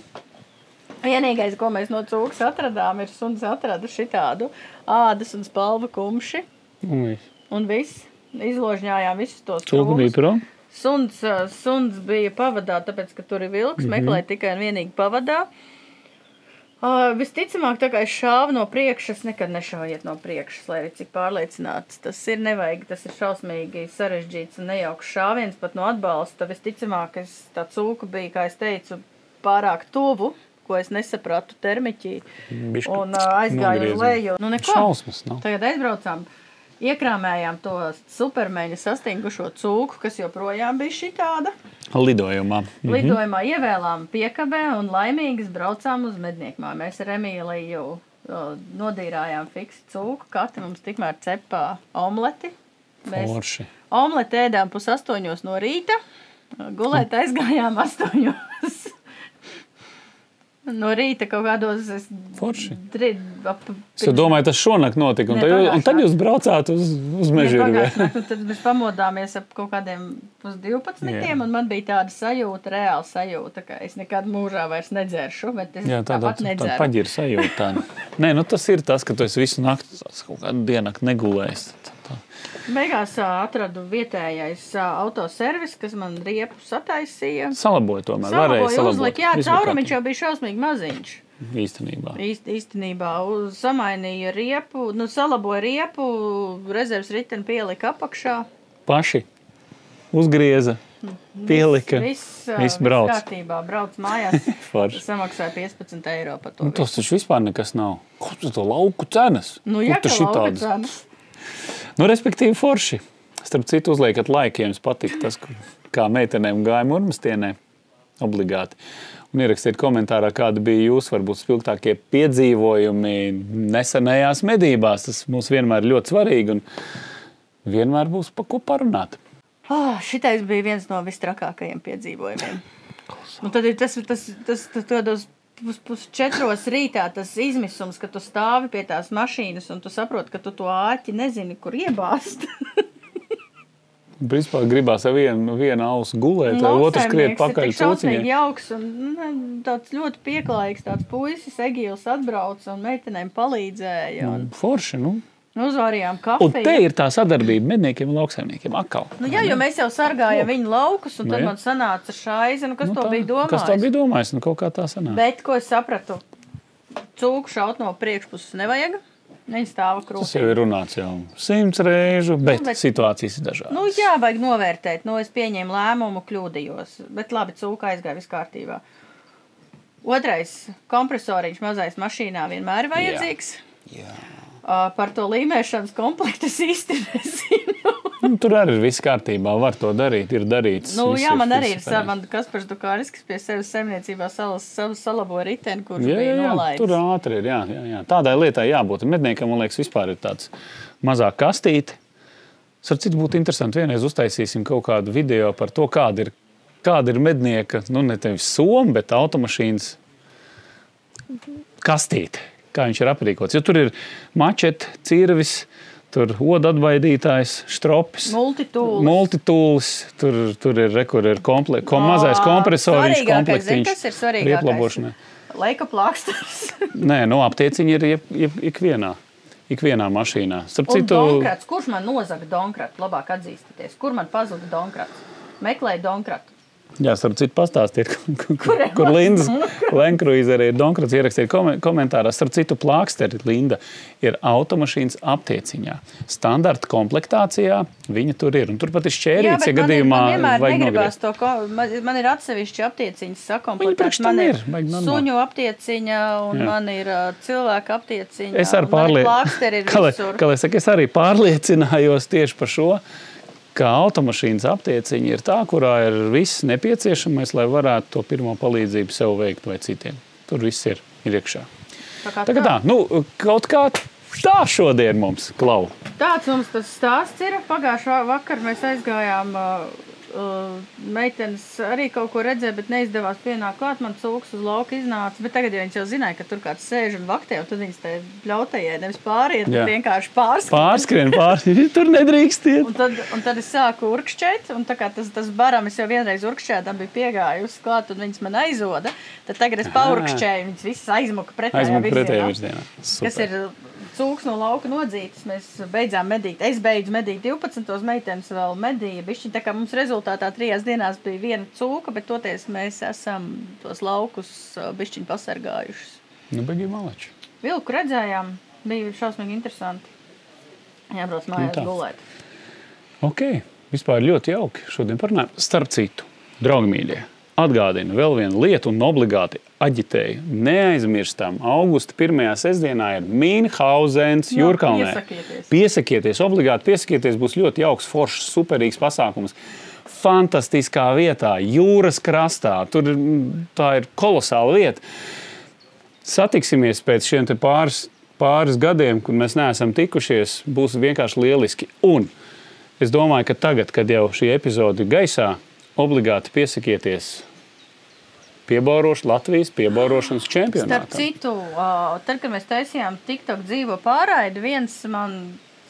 Speaker 3: Vienīgais, ko mēs no cūkas atradām, ir suns atrada šitādu ādas un spalvu kumši.
Speaker 2: Ui,
Speaker 3: Un viss. Izložņājām visus tos
Speaker 2: Cūka bija prom.
Speaker 3: Suns, suns bija pavadā, tāpēc, ka tur ir vilks. Mm. -hmm. Meklēja tikai un vienīgi pavadā. Uh, visticamāk, tā kā es šāvu no priekšas, nekad nešaujiet no priekšas, lai arī cik pārliecināts tas ir. Nevajag, tas ir šausmīgi sarežģīts un nejauks šāviens pat no atbalsta. Visticamāk, es tā cūka bija, kā es teicu, pārāk tuvu, ko es nesapratu termiķī.
Speaker 2: Bišķi
Speaker 3: Un aizgāju uz leju. Nu, neko.
Speaker 2: Šausmas nav.
Speaker 3: Tagad aizbraucām, iekrāmējām to supermeņa sastingušo cūku, kas joprojām bija šī tāda.
Speaker 2: Lidojumā.
Speaker 3: Mm. Lidojumā ievēlām piekabē un laimīgas braucām uz medniekmā. Mēs ar Emīliju nodīrājām fiksi cūku, katra mums tikmēr cepā omleti. Mēs
Speaker 2: Forši.
Speaker 3: omleti ēdām pus astoņos no rīta, gulēt aizgājām astoņos. No rīta kaut kādos
Speaker 2: Forši. Es jau domāju, tas šonakt notika. Un,
Speaker 3: Ne,
Speaker 2: tad, un tad jūs braucāt uz, uz mežu.
Speaker 3: pagājušā naktī, Tad mēs pamodāmies ap kaut kādiem pusdivpadsmitiem,
Speaker 2: Jā.
Speaker 3: un man bija tāda sajūta, reāla sajūta, ka es nekad mūžā vairs nedzeršu,
Speaker 2: Jā, tāda tā paģira sajūta. Nē, nu tas ir tas, ka tu esi visu nakti kaut kādu diennakti negulējis.
Speaker 3: Beigās atradu vietējais autoservis, kas man riepu sataisīja.
Speaker 2: Salaboja tomēr. Varēja
Speaker 3: Salaboja
Speaker 2: salabot.
Speaker 3: uzlika, jā,
Speaker 2: Viss
Speaker 3: caurumiņš jau bija šausmīgi maziņš.
Speaker 2: Īstenībā.
Speaker 3: Īst, īstenībā uz, samainīja riepu, nu, salaboja riepu, rezerves riteni pielika apakšā.
Speaker 2: Paši uzgrieza, pielika.
Speaker 3: Viss,
Speaker 2: viss
Speaker 3: viss
Speaker 2: brauc.
Speaker 3: kārtībā, brauc mājās. Samaksāja 15 eiro par to.
Speaker 2: Nu, tas taču vispār nekas nav. Kur tu to lauku cenas?
Speaker 3: Nu, jā,
Speaker 2: tu
Speaker 3: ka lauka cenas.
Speaker 2: Nu, respektīvi, forši. Starp citu, uzliekat laikiem. Jums patīk tas, kā meitenēm gāja mūrmestienē. Obligāti. Un ierakstiet komentārā, kādi bija jūsu varbūt spilgtākie piedzīvojumi nesenajās medībās. Tas mums vienmēr ir ļoti svarīgi un vienmēr būs pa ko parunāt.
Speaker 3: Oh, šitais bija viens no visstrakākajiem piedzīvojumiem. Nu, tad ir tas, tas, tas, tas tādos pus, pus četros rītā tas izmisums, ka tu stāvi pie tās mašīnas un tu saproti, ka tu to āķi nezini, kur iebāzt.
Speaker 2: Principā gribās ar vienu, vienu ausu gulēt, vai otrs skriet pakaļ
Speaker 3: cūciņai.
Speaker 2: cūciņai.
Speaker 3: jauks un nu, tāds ļoti pieklājīgs tāds puisis, Egīls atbrauca un meitenēm palīdzēja. Un,
Speaker 2: Forši, nu.
Speaker 3: Nu, uzvārījām
Speaker 2: Un
Speaker 3: kafiju.
Speaker 2: te ir tā sadarbība medniekiem un lauksaimniekiem atkal.
Speaker 3: Nu, jā, jo mēs jau sargājām viņu laukus, un
Speaker 2: Nu,
Speaker 3: tad
Speaker 2: jā.
Speaker 3: man sanāca šāda, nu, kas
Speaker 2: Nu,
Speaker 3: to
Speaker 2: tā-
Speaker 3: bija domājis.
Speaker 2: Kas tā bija domājis? Nu, kaut kā tā sanāk.
Speaker 3: Bet, ko es sapratu, cūku šaut no priekšpuses nevajag. Viņa stāva
Speaker 2: Tas
Speaker 3: krūtī.
Speaker 2: jau ir runāts jau simts reižu, bet,
Speaker 3: bet-
Speaker 2: bet... situācijas ir dažādas.
Speaker 3: Nu, jā, vajag novērtēt. Nu, es pieņēmu lēmumu, kļūdījos. Bet labi, cūka aizgāja viss kārtībā. Otrais kompresoriņš mazais mašīnā vienmēr ir vajadzīgs.
Speaker 2: Jā.
Speaker 3: Uh, par to līmēšanas komplektu es īsti nezinu.
Speaker 2: Nu, tur arī ir viss kārtībā. Var to darīt. Ir darīts.
Speaker 3: nu, jā, man arī ir savs, man Kaspars Dukānis, kas pie sevis saimniecībā salas, savu salabo riteni, kurš
Speaker 2: Jā,
Speaker 3: bija nolaidis.
Speaker 2: tur ātri ir. Jā, jā, jā. Tādai lietai jābūt. Medniekam, man liekas, vispār ir tāds mazāk kastīte. Starp citu, būtu interesanti vienreiz uztaisīsim kaut kādu video par to, kāda ir, kāda ir mednieka, nu, ne tevis soma, bet automašīnas kastīte. Kā viņš ir aprīkots. Jo tur ir mačete, cirvis, tur oda atbaidītājs, stropis.
Speaker 3: Multitūlis.
Speaker 2: Multitūlis, tur, tur ir, re, kur ir komple, kom, mazais kompresoriņš,
Speaker 3: Svarīgākais, zini,
Speaker 2: komplektiņš.
Speaker 3: kas ir svarīgākais?
Speaker 2: rieplabošanai.
Speaker 3: Laika plāksters.
Speaker 2: Nē, no aptieciņa ir ik, ik, ikvienā, ikvienā mašīnā. Citu,
Speaker 3: Donkrats, kurš man nozaga Donkratu? Labāk atzīsties. Kur man pazuda Donkrats? Meklēju Donkratu.
Speaker 2: Jā, starp citu, pastāstiet, kur, kur,
Speaker 3: Kur Donkrats?
Speaker 2: Lenkrūze arī ir Donkrats ierakstīja kom- komentārā. Starp citu, plāksteri Linda ir automašīnas aptieciņā. Standarta komplektācijā viņa tur ir. Un turpat ir šķērīts, ja
Speaker 3: man, ir,
Speaker 2: gadījumā
Speaker 3: man
Speaker 2: vajag nogriezt.
Speaker 3: to, ko, man, man ir atsevišķi aptieciņas
Speaker 2: tam
Speaker 3: Man ir
Speaker 2: ir,
Speaker 3: suņu aptieciņa un
Speaker 2: Jā.
Speaker 3: Man ir uh, cilvēka aptieciņa.
Speaker 2: Es arī
Speaker 3: ir plāksteri ir
Speaker 2: kā,
Speaker 3: visur.
Speaker 2: kā lai saka, es arī pārliecinājos tieši par šo, ka automašīnas aptieciņa ir tā, kurā ir viss nepieciešamais, lai varētu to pirmo palīdzību sev veikt vai citiem. Tur viss ir, ir iekšā.
Speaker 3: Tā kā
Speaker 2: Tagad tā, nu, kaut kā tā šodien mums klau.
Speaker 3: Tāds mums tas stāsts ir. Pagājušā vakarā mēs aizgājām. Uh, meitenes arī kaut ko redzēja, bet neizdevās pienākt klāt. Man cūks uz lauka iznāca. Bet tagad, ja viņas jau zināja, ka tur kāds sēž un vaktē, tad viņas te ļautējai nevis pāriet, bet vienkārši pārskrien.
Speaker 2: Pārskrien pāri, tur nedrīkst iet.
Speaker 3: Un tad, un tad es sāku urkšķēt, un tā kā tas, tas baram, es jau vienreiz urkšķēju, tam bija piegājusi klāt, un viņas man aizoda. Tad tagad es paurkšķēju, viņas visas aizmuka pretējā
Speaker 2: Aizmuka pretējā
Speaker 3: virzienā.
Speaker 2: virzienā.
Speaker 3: Kas ir cūks no lauka nodzītas. Mēs beidzām medīt. Es beidzu medīt 12. meitenes vēl medīja. Bišķiņ, tā kā mums rezultātā trijās dienās bija viena cūka, bet toties mēs esam tos laukus ā, bišķiņ pasargājušas.
Speaker 2: Nu, beigi malači.
Speaker 3: Vilku redzējām, bija šausmīgi interesanti. Jābrauc mājās
Speaker 2: tā.
Speaker 3: gulēt.
Speaker 2: Ok, vispār ļoti jauki. Šodien parunājam. Starp citu, draugi mīļie, atgādinu vēl vienu lietu un obligāti aģitēju. Neaizmirstam, augusta pirmajā sestdienā ir Mīnhauzens
Speaker 3: Jā,
Speaker 2: Jūrkalnē.
Speaker 3: piesakieties.
Speaker 2: Piesakieties, obligāti piesakieties, būs ļoti jauks, foršs, superīgs pasākums. Fantastiskā vietā, jūras krastā. Tur mm, tā ir kolosāla vieta. Satiksimies pēc šiem te pāris, pāris gadiem, kad mēs neesam tikušies. Būs vienkārši lieliski. Un es domāju, ka tagad, kad jau šī epizode ir gaisā, obligāti piesakieties piebaurošu Latvijas piebaurošanas
Speaker 3: Starp
Speaker 2: čempionātam.
Speaker 3: citu, ā, tad, kad mēs taisījām TikTok dzīvo pārraidi, viens man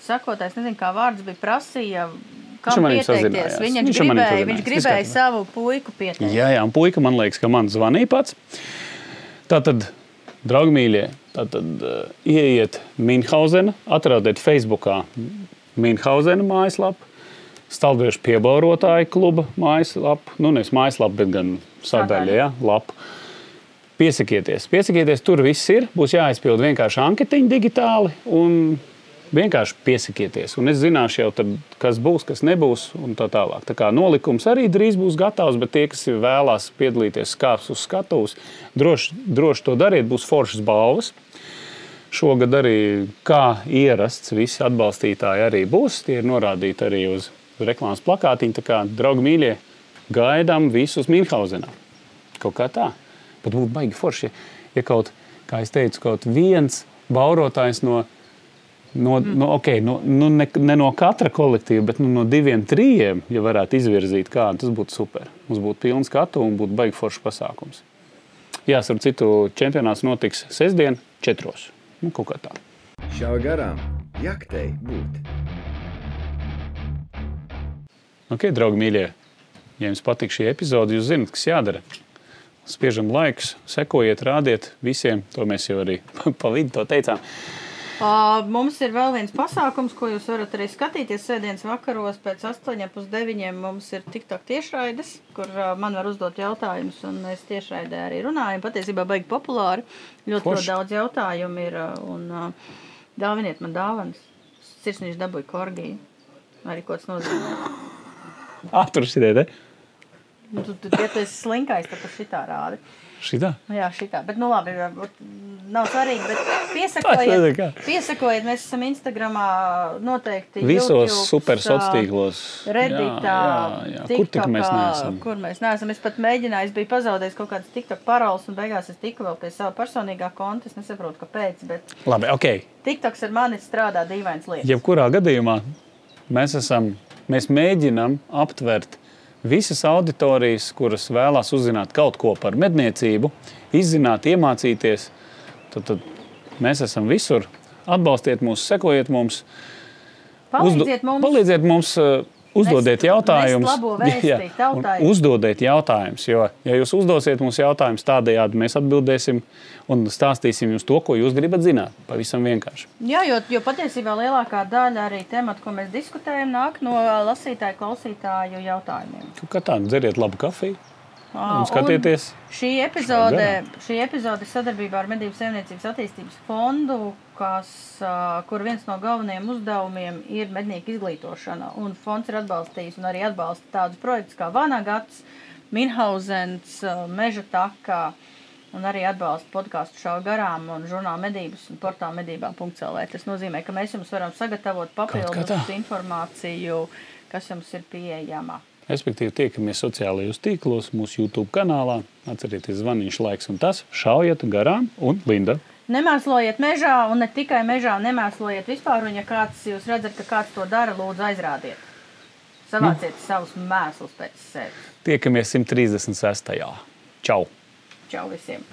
Speaker 3: sakotājs, nezinu, kā vārds bija, prasīja,
Speaker 2: Viņš
Speaker 3: kam
Speaker 2: maniem
Speaker 3: pieteikties. Viņš,
Speaker 2: Viņš
Speaker 3: gribēja, viņš gribēja savu puiku pieteikties.
Speaker 2: Jā, jā, un puika man liekas, ka man zvanīja pats. Tātad, draugi mīļie, tātad uh, ieiet Minhausena, atradiet Facebookā Minhausena mājaslapu, Stalbriešu piebaurotāju kluba mājaslapu, nu nevis mājaslapu, bet gan sadaļa, ja, lapu. Piesakieties, piesakieties, tur viss ir. Būs jāizpild vienkārši anketiņa digitāli un vienkārši piesakieties. Un es zināšu jau, tad, kas būs, kas nebūs un tā tālāk. Tā kā nolikums arī drīz būs gatavs, bet tie, kas vēlās piedalīties skāpes uz skatuves, droši, droši to dariet, būs foršas balvas. Šogad arī, kā ierasts, visi atbalstītāji arī būs. Tie ir norādīti arī uz reklāmas plakātiņa. Tā kā, draugi mīļie, gaidām visus Minhausenā. Kaut kā tā. Pat būtu baigi forši, ja, ja kaut, kā es teicu, kaut viens baurotājs no, no, mm. no, okay, no, nu ne, ne no katra kolektīva, bet nu, no diviem, trijiem, ja varētu izvirzīt kādu, tas būtu super. Mums būtu pilns skatu un būtu baigi foršs pasākums. Jā, ar citu čempionāts notiks sestdien, četros. Nu, kaut kā tā.
Speaker 1: Šā garām jaktei būt.
Speaker 2: Ok, draugi, mīļie, ja jums patīk šī epizode, jūs zināt, kas jādara. Spiežam laikus, sekojiet, rādiet visiem. To mēs jau arī pa vidu to teicām.
Speaker 3: Uh, mums ir vēl viens pasākums, ko jūs varat arī skatīties. Sēdienas vakaros pēc 8.30 mums ir TikTok tiešraides, kur uh, man var uzdot jautājumus, un mēs tiešraidē arī runājam. Patiesībā baigi populāri. Ļoti,
Speaker 2: Forši.
Speaker 3: ļoti daudz jautājumu ir, un uh, dāviniet man dāvanas. Sirsnīši dabūju korgiju. Arī ko tas nozīmē.
Speaker 2: Tur šī ideja.
Speaker 3: Nu, tu, tu, ja tu esi slinkais, tad tu šitā rādi.
Speaker 2: Šitā?
Speaker 3: Jā, šitā. Bet, nu, labi, nav svarīgi. Bet piesakojiet, piesakojiet, mēs esam Instagramā noteikti.
Speaker 2: Visos
Speaker 3: YouTubes,
Speaker 2: super sociālos
Speaker 3: ā,
Speaker 2: tīklos.
Speaker 3: Redditā,
Speaker 2: Jā, jā, jā. Kur tik mēs
Speaker 3: TikTokā,
Speaker 2: neesam?
Speaker 3: Kur mēs neesam. Es pat mēģināju, es biju pazaudējis kaut kādas TikTok paroles, un beigās es tiku vēl pie sava personīgā konta. Es nesaprotu, kāpēc. Bet
Speaker 2: Labi, ok.
Speaker 3: TikToks ar mani strādā dīvains lietas.
Speaker 2: Jebkurā gadījumā mēs, esam, mēs mēģinām aptvert visas auditorijas, kuras vēlās uzzināt kaut ko par medniecību, izzināt, iemācīties. Tad, tad mēs esam visur. Atbalstiet mūs, sekojiet mums.
Speaker 3: Palīdziet mums!
Speaker 2: Palīdziet mums uh, Uzdodiet jautājumus. un. Uzdodiet jautājumus, jo, ja jūs uzdosiet mums jautājumus, tādējādi mēs atbildēsim un stāstīsim jums to, ko jūs gribat zināt. Pavisam vienkārši.
Speaker 3: Jā, jo, jo patiesībā lielākā daļa arī tematu, ko mēs diskutējam, nāk no lasītāju, klausītāju jautājumiem.
Speaker 2: Kā tā, dzeriet labu kafiju un skatieties.
Speaker 3: Šī epizode, šī epizode sadarbībā ar Medību saimniecības attīstības fondu, ā, kur viens no galvenajiem uzdevumiem ir mednieku izglītošana. Un fonds ir atbalstījis un arī atbalsta tādus projektus kā Vanagats, Minhausens, Meža taka. Un arī atbalsta podkāstu šādu garām un žurnālu medības un portālu medībām.cl. Tas nozīmē, ka mēs jums varam sagatavot papildus informāciju, kas jums ir pieejama.
Speaker 2: Respektīvi, tiekamies sociālajos tīklos, mūsu YouTube kanālā. Atcerieties, zvaniņš, laiks un tas. Šaujiet garām un Linda.
Speaker 3: Nemēslojiet mežā, un ne tikai mežā, nemēslojiet vispār. Un, ja kāds jūs redzat, ka kāds to dara, lūdzu, aizrādiet. Savāciet
Speaker 2: nu.
Speaker 3: savus mēslus pēc sevis.
Speaker 2: Tiekamies 136. Čau!
Speaker 3: Čau visiem!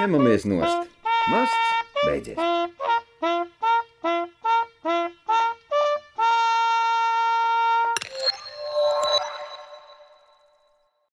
Speaker 1: Ņemamies nost! Mākslinieks beidzies!